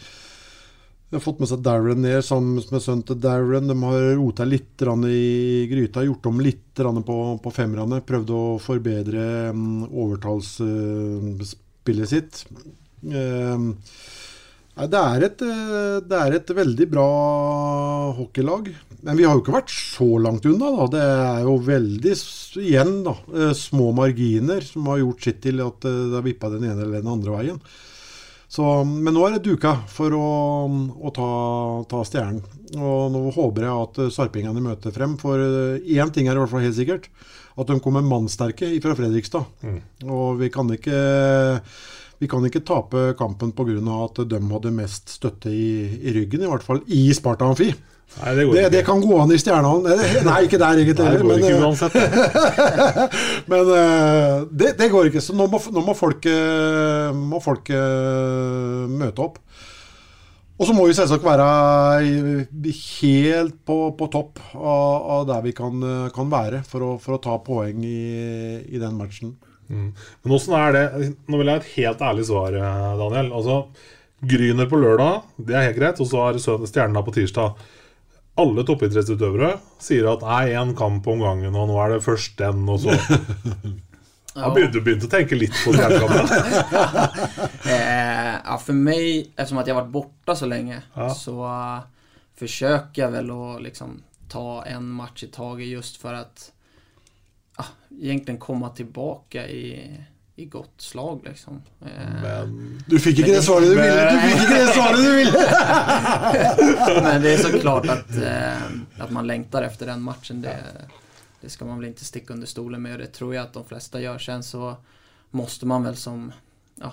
De har fått med seg Darren ned sammen med sønnen til Darren. De har rota litt i gryta, gjort om litt på, på femmerne. Prøvd å forbedre um, overtallsspillet sitt. Eh, det, er et, eh, det er et veldig bra hockeylag. Men vi har jo ikke vært så langt unna. Da. Det er jo veldig, igjen, da, eh, små marginer som har gjort sitt til at det har vippa den ene eller den andre veien. Så, men nå er det duka for å, å ta, ta stjernen. Og nå håper jeg at eh, sarpingene møter frem. For eh, én ting er i hvert fall helt sikkert. At de kommer mannsterke fra Fredrikstad. Og vi kan ikke vi kan ikke tape kampen pga. at de hadde mest støtte i, i ryggen, i hvert fall i Sparta Amfi. Nei, det Det, det kan gå an i Stjernehallen. Nei, ikke der egentlig. Går men, ikke eh, uansett. men eh, det, det går ikke. Så nå må, nå må folk, eh, må folk møte opp. Og så må vi selvsagt være helt på, på topp av, av der vi kan, kan være for å, for å ta poeng i, i den matchen. Mm. Men åssen er det Nå vil jeg ha et helt ærlig svar, Daniel. Altså, Gryner på lørdag, det er helt greit. Og så har Stjerna på tirsdag. Alle toppidrettsutøvere sier at nei, én kamp om gangen, og nå er det først den, og så Jeg begynte, begynte å tenke litt på det Eh, ja, meg, mig, eftersom jeg har vært borta så lenge, Ja. så uh, forsøker jeg vel å liksom ta en match i taget just for at uh, egentlig komme tilbake i, i godt slag liksom. Eh, Men Du fikk ikke det svaret du ville! Du fikk ikke det svaret du ville! Men det er så klart at, at man lengter efter den matchen. Det, det skal man vel ikke stikke under stolen med og det tror jeg at de fleste gjør. Sen så måste man vel som, ja,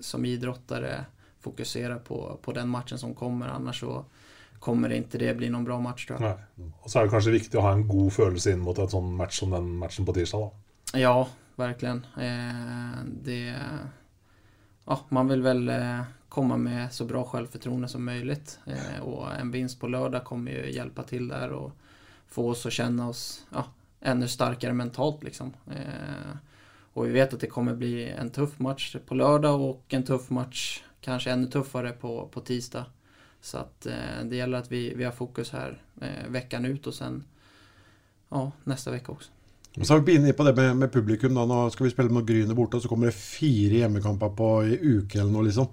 som idrottare fokusere på, på den matchen som kommer. Annars så kommer det ikke det bli noen bra match tror jeg. Nei. Og så er det kanskje viktig å ha en god følelse inn mot et sånn match som den matchen på tirsdag. da Ja, verkligen. Eh, det, ja, man vill väl eh, komma med så bra självförtroende som möjligt. Eh, och en vinst på lördag kommer ju hjälpa till där och få oss att känna oss ja, ännu starkare mentalt. Liksom. Och vi vet att det kommer bli en tuff match på lördag och en tuff match kanske ännu tuffare på, på tisdag. Så att det gäller att vi, vi har fokus här veckan ut och sen ja, nästa vecka också. Og så har vi inne på det med, med publikum. da, Nå skal vi spille mot Gryner borte, og så kommer det fire hjemmekamper på ei uke eller noe, liksom.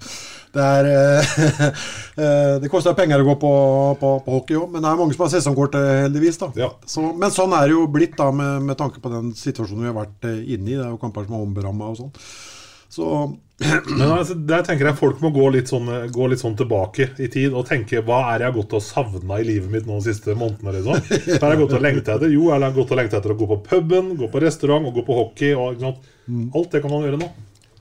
Det er eh, eh, Det koster penger å gå på, på, på hockey òg, men det er mange som har sesongkort, eh, heldigvis. da. Ja. Så, men sånn er det jo blitt, da, med, med tanke på den situasjonen vi har vært inne i. Det er jo kamper som er omberamma og sånn. Så Men altså, der tenker jeg folk må gå litt, sånn, gå litt sånn tilbake i tid og tenke hva er det jeg har gått og savna i livet mitt nå de siste månedene? liksom? Hva har jeg gått og lengta etter? Jo, jeg har gått og lengta etter å gå på puben, gå på restaurant og gå på hockey. Og, sant? Alt det kan man gjøre nå.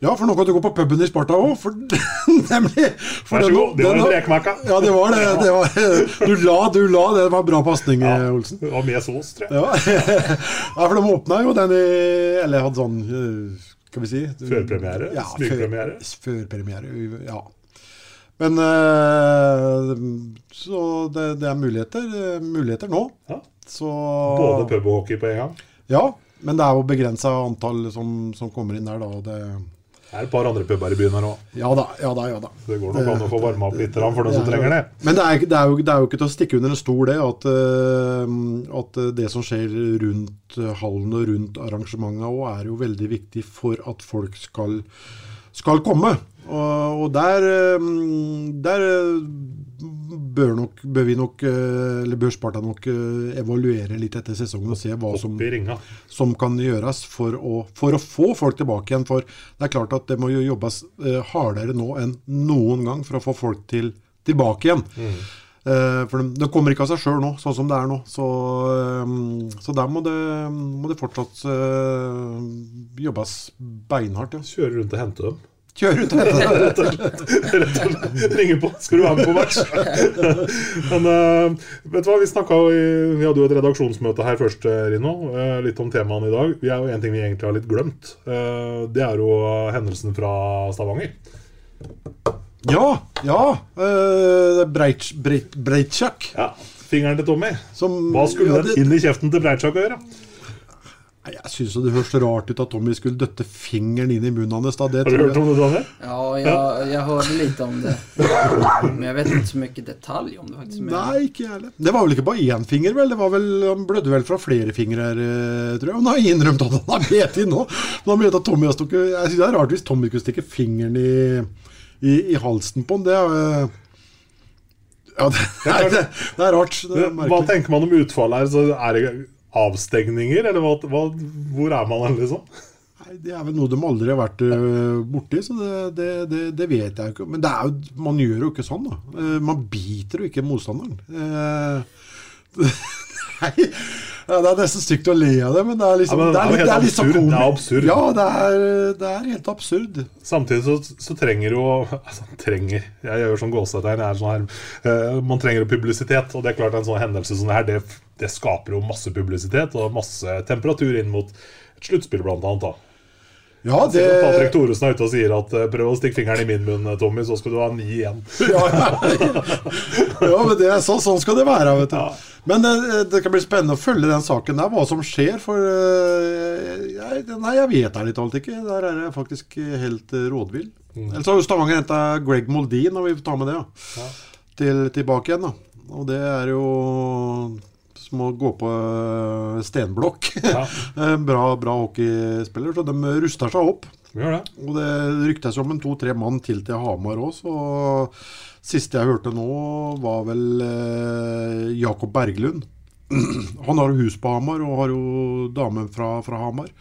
Ja, for nå kan du gå på puben i Sparta òg. Nemlig. For Vær så god, det var en brekmerke. Ja, det var det. det var, du la, du la. Det var bra pasning, ja, Olsen. Det var med sås, tror jeg. Ja. ja, for de åpna jo den i Eller hadde sånn eh, Skal vi si Førpremiere? Ja, Smygpremiere? Før, førpremiere, ja. Men eh, Så det, det er muligheter, muligheter nå. Ja. Så Både pub og hockey på en gang. Ja, men det er jo begrensa antall som, som kommer inn der, da. og Det, Det er et par andre puber i byen her òg. Ja da, ja da. ja da. Det går nok an å få varma opp litt for den som trenger det. Men det er, det, er jo, det er jo ikke til å stikke under en stol det at, eh, at det som skjer rundt hallen og rundt arrangementet òg, er jo veldig viktig for at folk skal, skal komme. Og, og der, eh, der bør, nok, bør vi nok, eh, eller bør Sparta nok eh, evaluere litt etter sesongen og se hva som, som kan gjøres for å, for å få folk tilbake igjen. For det er klart at det må jo jobbes eh, hardere nå enn noen gang for å få folk til, tilbake igjen. Mm. for det, kommer ikke av seg sjøl nå, sånn som det er nå. Så, så der må det, må det fortsatt jobbes beinhardt. Ja. Kjøre rundt og hente dem. Kjøre ut og hente dem. Ringe på. Skal du være med på match? Men uh, vet du hva, vi snakka Vi hadde jo et redaksjonsmøte her først, eh, Rino. Uh, litt om temaene i dag. Vi er jo En ting vi egentlig har litt glemt. Uh, det er jo hendelsen fra Stavanger. Ja, ja. Uh, Breit, breit. Ja, Fingeren til Tommy. Som, Hva skulle ja, den inn i kjeften til Breitsjak å gjøre? Jeg syns det høres rart ut at Tommy skulle døtte fingeren inn i munnen hans. Da. Det Har du hørt om det, Daniel? Ja, jeg, jeg hørte litt om det. Men jeg vet ikke så mye detalj om det faktisk. Men Nei, ikke jeg heller. Det var vel ikke bare én finger, vel? Det var vel, Han blødde vel fra flere fingre eh, tror jeg. Han har innrømt at han har bitt i nå. Men han mente at Tommy har stukket Jeg synes det er rart hvis Tommy skulle stikke fingeren i, i, i halsen på han. Det er eh, Ja, det, nei, det, det er rart. Det er Hva tenker man om utfallet her? Så er det avstengninger, eller hva, hva, hvor er man hen, liksom? Nei, Det er vel noe de aldri har vært uh, borti, så det, det, det, det vet jeg ikke. Men jo, man gjør jo ikke sånn, da. Eh, man biter jo ikke motstanderen. Eh, nei, ja, det er nesten stygt å le av det, men det er liksom Ja, men det er det er litt så absurd. Det er absurd. Ja, det er, det er helt absurd. Samtidig så, så trenger jo altså, Trenger Jeg gjør sånn gåsetegn. Sånn eh, man trenger jo publisitet. Og det er klart en sånn hendelse som det her, det, det skaper jo masse publisitet og masse temperatur inn mot et sluttspill, blant annet. da. Ja, det Patrick Thoresen er ute og sier at eh, prøv å stikke fingeren i min munn, eh, Tommy, så skal du ha ni igjen. ja, ja, men det er sånn, sånn skal det være, vet du. Men eh, det kan bli spennende å følge den saken der, hva som skjer. For eh, jeg, Nei, jeg vet ærlig talt ikke. Der er jeg faktisk helt eh, rådvill. Ellers har jo Stavanger henta Greg Moldin, og vi får ta med det, ja. Til, tilbake igjen, da. Og det er jo som å gå på stenblokk. Ja. bra, bra hockeyspiller, så de ruster seg opp. Gjør det. Og det ryktes om en to-tre mann til til Hamar òg, så Siste jeg hørte nå, var vel eh, Jakob Berglund. Han har jo hus på Hamar og har jo damen fra, fra Hamar.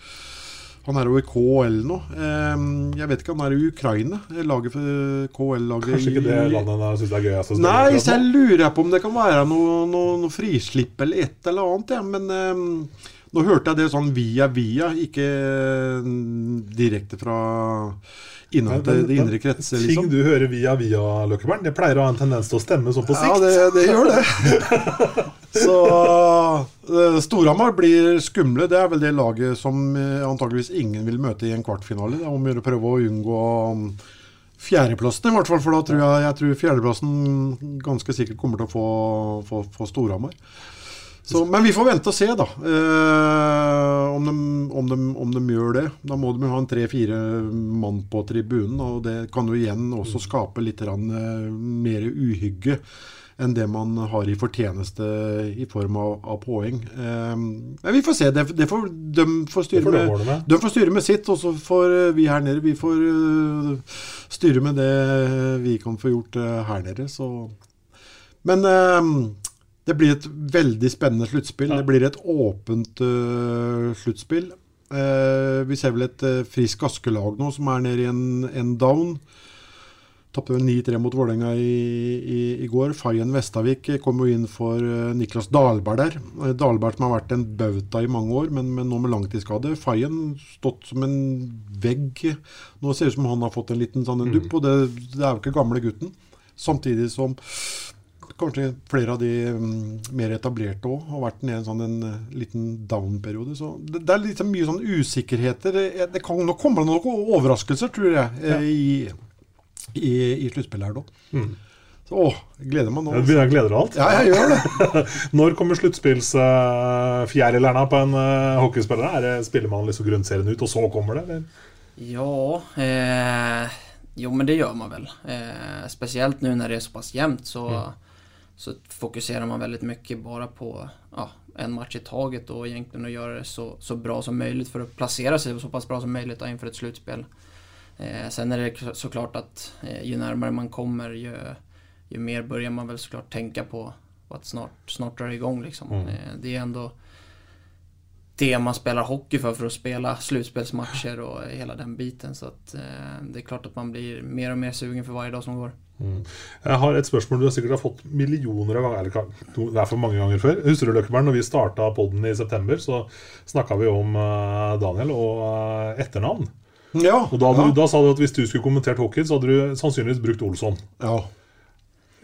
Han er jo i KL nå. Eh, jeg vet ikke, han er i Ukraina. Laget for KL-laget Kanskje ikke det landet han syns er gøyest Nei, så jeg lurer på om det kan være noe, noe, noe frislipp eller et eller annet. Ja. Men eh, nå hørte jeg det sånn via via, ikke eh, direkte fra innad til de indre kretser. Ting Liksom. du hører via via, Løkkeberg, det pleier å ha en tendens til å stemme sånn på sikt. Ja, det, det gjør det. Så eh, Storhamar blir skumle. Det er vel det laget som eh, antageligvis ingen vil møte i en kvartfinale. Det er om å gjøre prøve å unngå um, fjerdeplassen, i hvert fall. For da tror jeg, jeg tror fjerdeplassen ganske sikkert kommer til å få, få, få Storhamar. Så, men vi får vente og se, da. Eh, om, de, om, de, om de gjør det. Da må de jo ha en tre-fire mann på tribunen. Og det kan jo igjen også skape litt eh, mer uhygge enn det man har i fortjeneste i form av, av poeng. Eh, men vi får se. Det, det får, de, får styre Det får med, med. de får styre med sitt, og så får eh, vi her nede vi får eh, styre med det vi kan få gjort her nede. Så. Men eh, det blir et veldig spennende sluttspill. Det blir et åpent uh, sluttspill. Uh, vi ser vel et uh, Frisk Aske-lag nå som er nede i en, en down. Tapte vel 9-3 mot Vålerenga i, i, i går. Fayen Vestavik kom jo inn for uh, Niklas Dalberg der. Dalberg Dahlberg som har vært en bauta i mange år, men, men nå med langtidsskade. Fayen stått som en vegg. Nå ser det ut som han har fått en liten sånn en dupp, og det, det er jo ikke gamle gutten. Samtidig som kanskje flere av de mm, mer etablerte òg har vært nede i en sånn en eh, liten down-periode. Så det, det er liksom mye sånn usikkerheter. Det, det kan, nå kommer det noen overraskelser, tror jeg, ja. i, i, i sluttspillet her nå. Mm. Så å, gleder meg nå. Jeg begynner å glede deg alt. Ja, jeg gjør det. Når kommer sluttspillsfjærilerne på en uh, hockeyspiller? Er det, spiller man liksom grunnserien ut, og så kommer det? Eller? Ja, eh, jo men det gjør man vel. Eh, spesielt nå når det er såpass jevnt, så, Mm. Så fokuserar man väldigt mycket bara på ja, en match i taget och egentligen att göra det så, så bra som möjligt för att placera sig så pass bra som möjligt inför ett slutspel. Eh, sen är det såklart att eh, ju närmare man kommer ju, ju mer börjar man väl såklart tänka på att snart, snart drar det igång liksom. Mm. Eh, det är ändå det man spelar hockey för, för att spela slutspelsmatcher och hela den biten. Så att, eh, det är klart att man blir mer och mer sugen för varje dag som går. Jeg har et spørsmål du har sikkert har fått millioner av ganger. Eller det er for mange ganger før. Husker du Løkkeberg, når vi starta podden i september, så snakka vi om eh, Daniel og eh, etternavn. Ja. Og da, ja. du, da sa du at hvis du skulle kommentert hockey, så hadde du sannsynligvis brukt Olsson. ja.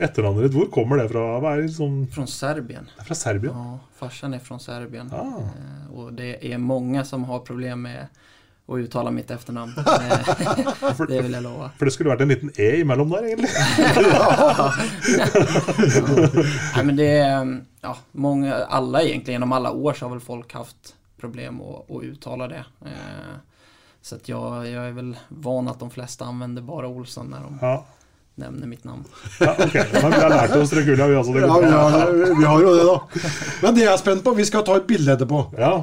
Etternavnet ditt, hvor kommer det fra? Hva er liksom... Fra Serbien. det er fra Serbien? Ja, farsan er fra Serbien. Ah. Og det er mange som har problem med att uttale mitt efternamn. Eh, det vil jeg love. For det skulle vært en liten E imellom der, egentlig. Nei, men det är, ja, mange, alle egentlig, Gjennom alle år så har vel folk haft problem å, å uttale det. Eh, så jeg, jeg, jag är väl van at de fleste anvender bare Olsson når de Ja, nevner mitt namn. ja ok. Men vi har lært oss det gulla, vi altså. Det Ja, vi har, vi har jo det, da. Men det jeg er spent på Vi skal ta et bilde etterpå. Ja,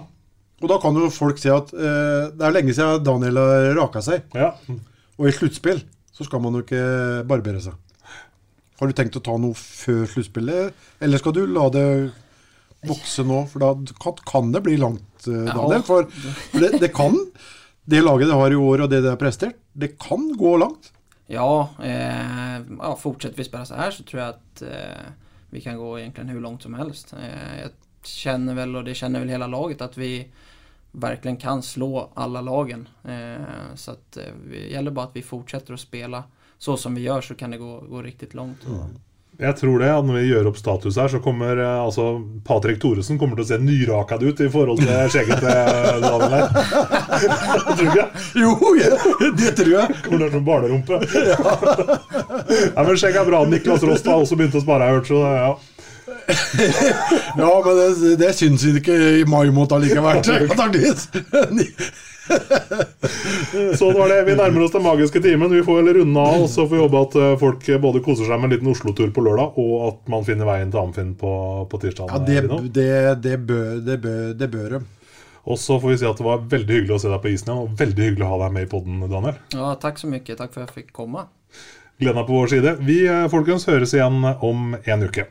Og da kan jo folk si at eh, det er lenge siden Daniel har raka seg. ja. Og i sluttspill så skal man jo ikke barbere seg. Har du tenkt å ta noe før sluttspillet, eller skal du la det vokse nå? For da kan, det bli langt, eh, Daniel. For for det, det kan, det laget det har i år og det det har prestert, det kan gå langt. Ja, eh, ja, fortsetter vi spela så her, så tror jeg at eh, vi kan gå egentlig hvor langt som helst. Eh, jeg kjenner vel, og det kjenner vel hele laget, at vi verkligen kan slå alla lagen. Eh, så att eh, det gäller bara att vi fortsätter att spela så som vi gör så kan det gå, gå riktigt långt. Jeg tror det, at Når vi gjør opp status her, så kommer eh, altså Patrick Thoresen kommer til å se nyrakad ut i forhold til skjegget til Daniel her. tror du ikke? Jo, det tror jeg. Kommer der som barnerumpe. ja, men skjegget er bra. Niklas Rost har også begynt å spare, jeg har hørt. Så ja. Ja, men det, det syns ikke i mai måned allikevel. så Sånn var det. Vi nærmer oss den magiske timen. Vi får vel runde av, og så får vi håpe at eh, folk både koser seg med en liten Oslo-tur på lørdag, og at man finner veien til Amfinn på, på tirsdag. Ja, det, det, det, bør, det, bør, det bør de. Og så får vi si at det var veldig hyggelig å se deg på isen igjen, og veldig hyggelig å ha deg med i podden, Daniel. Ja, takk så mye. Takk for at jeg fikk komme. Gleden er på vår side. Vi eh, folkens høres igjen om en uke.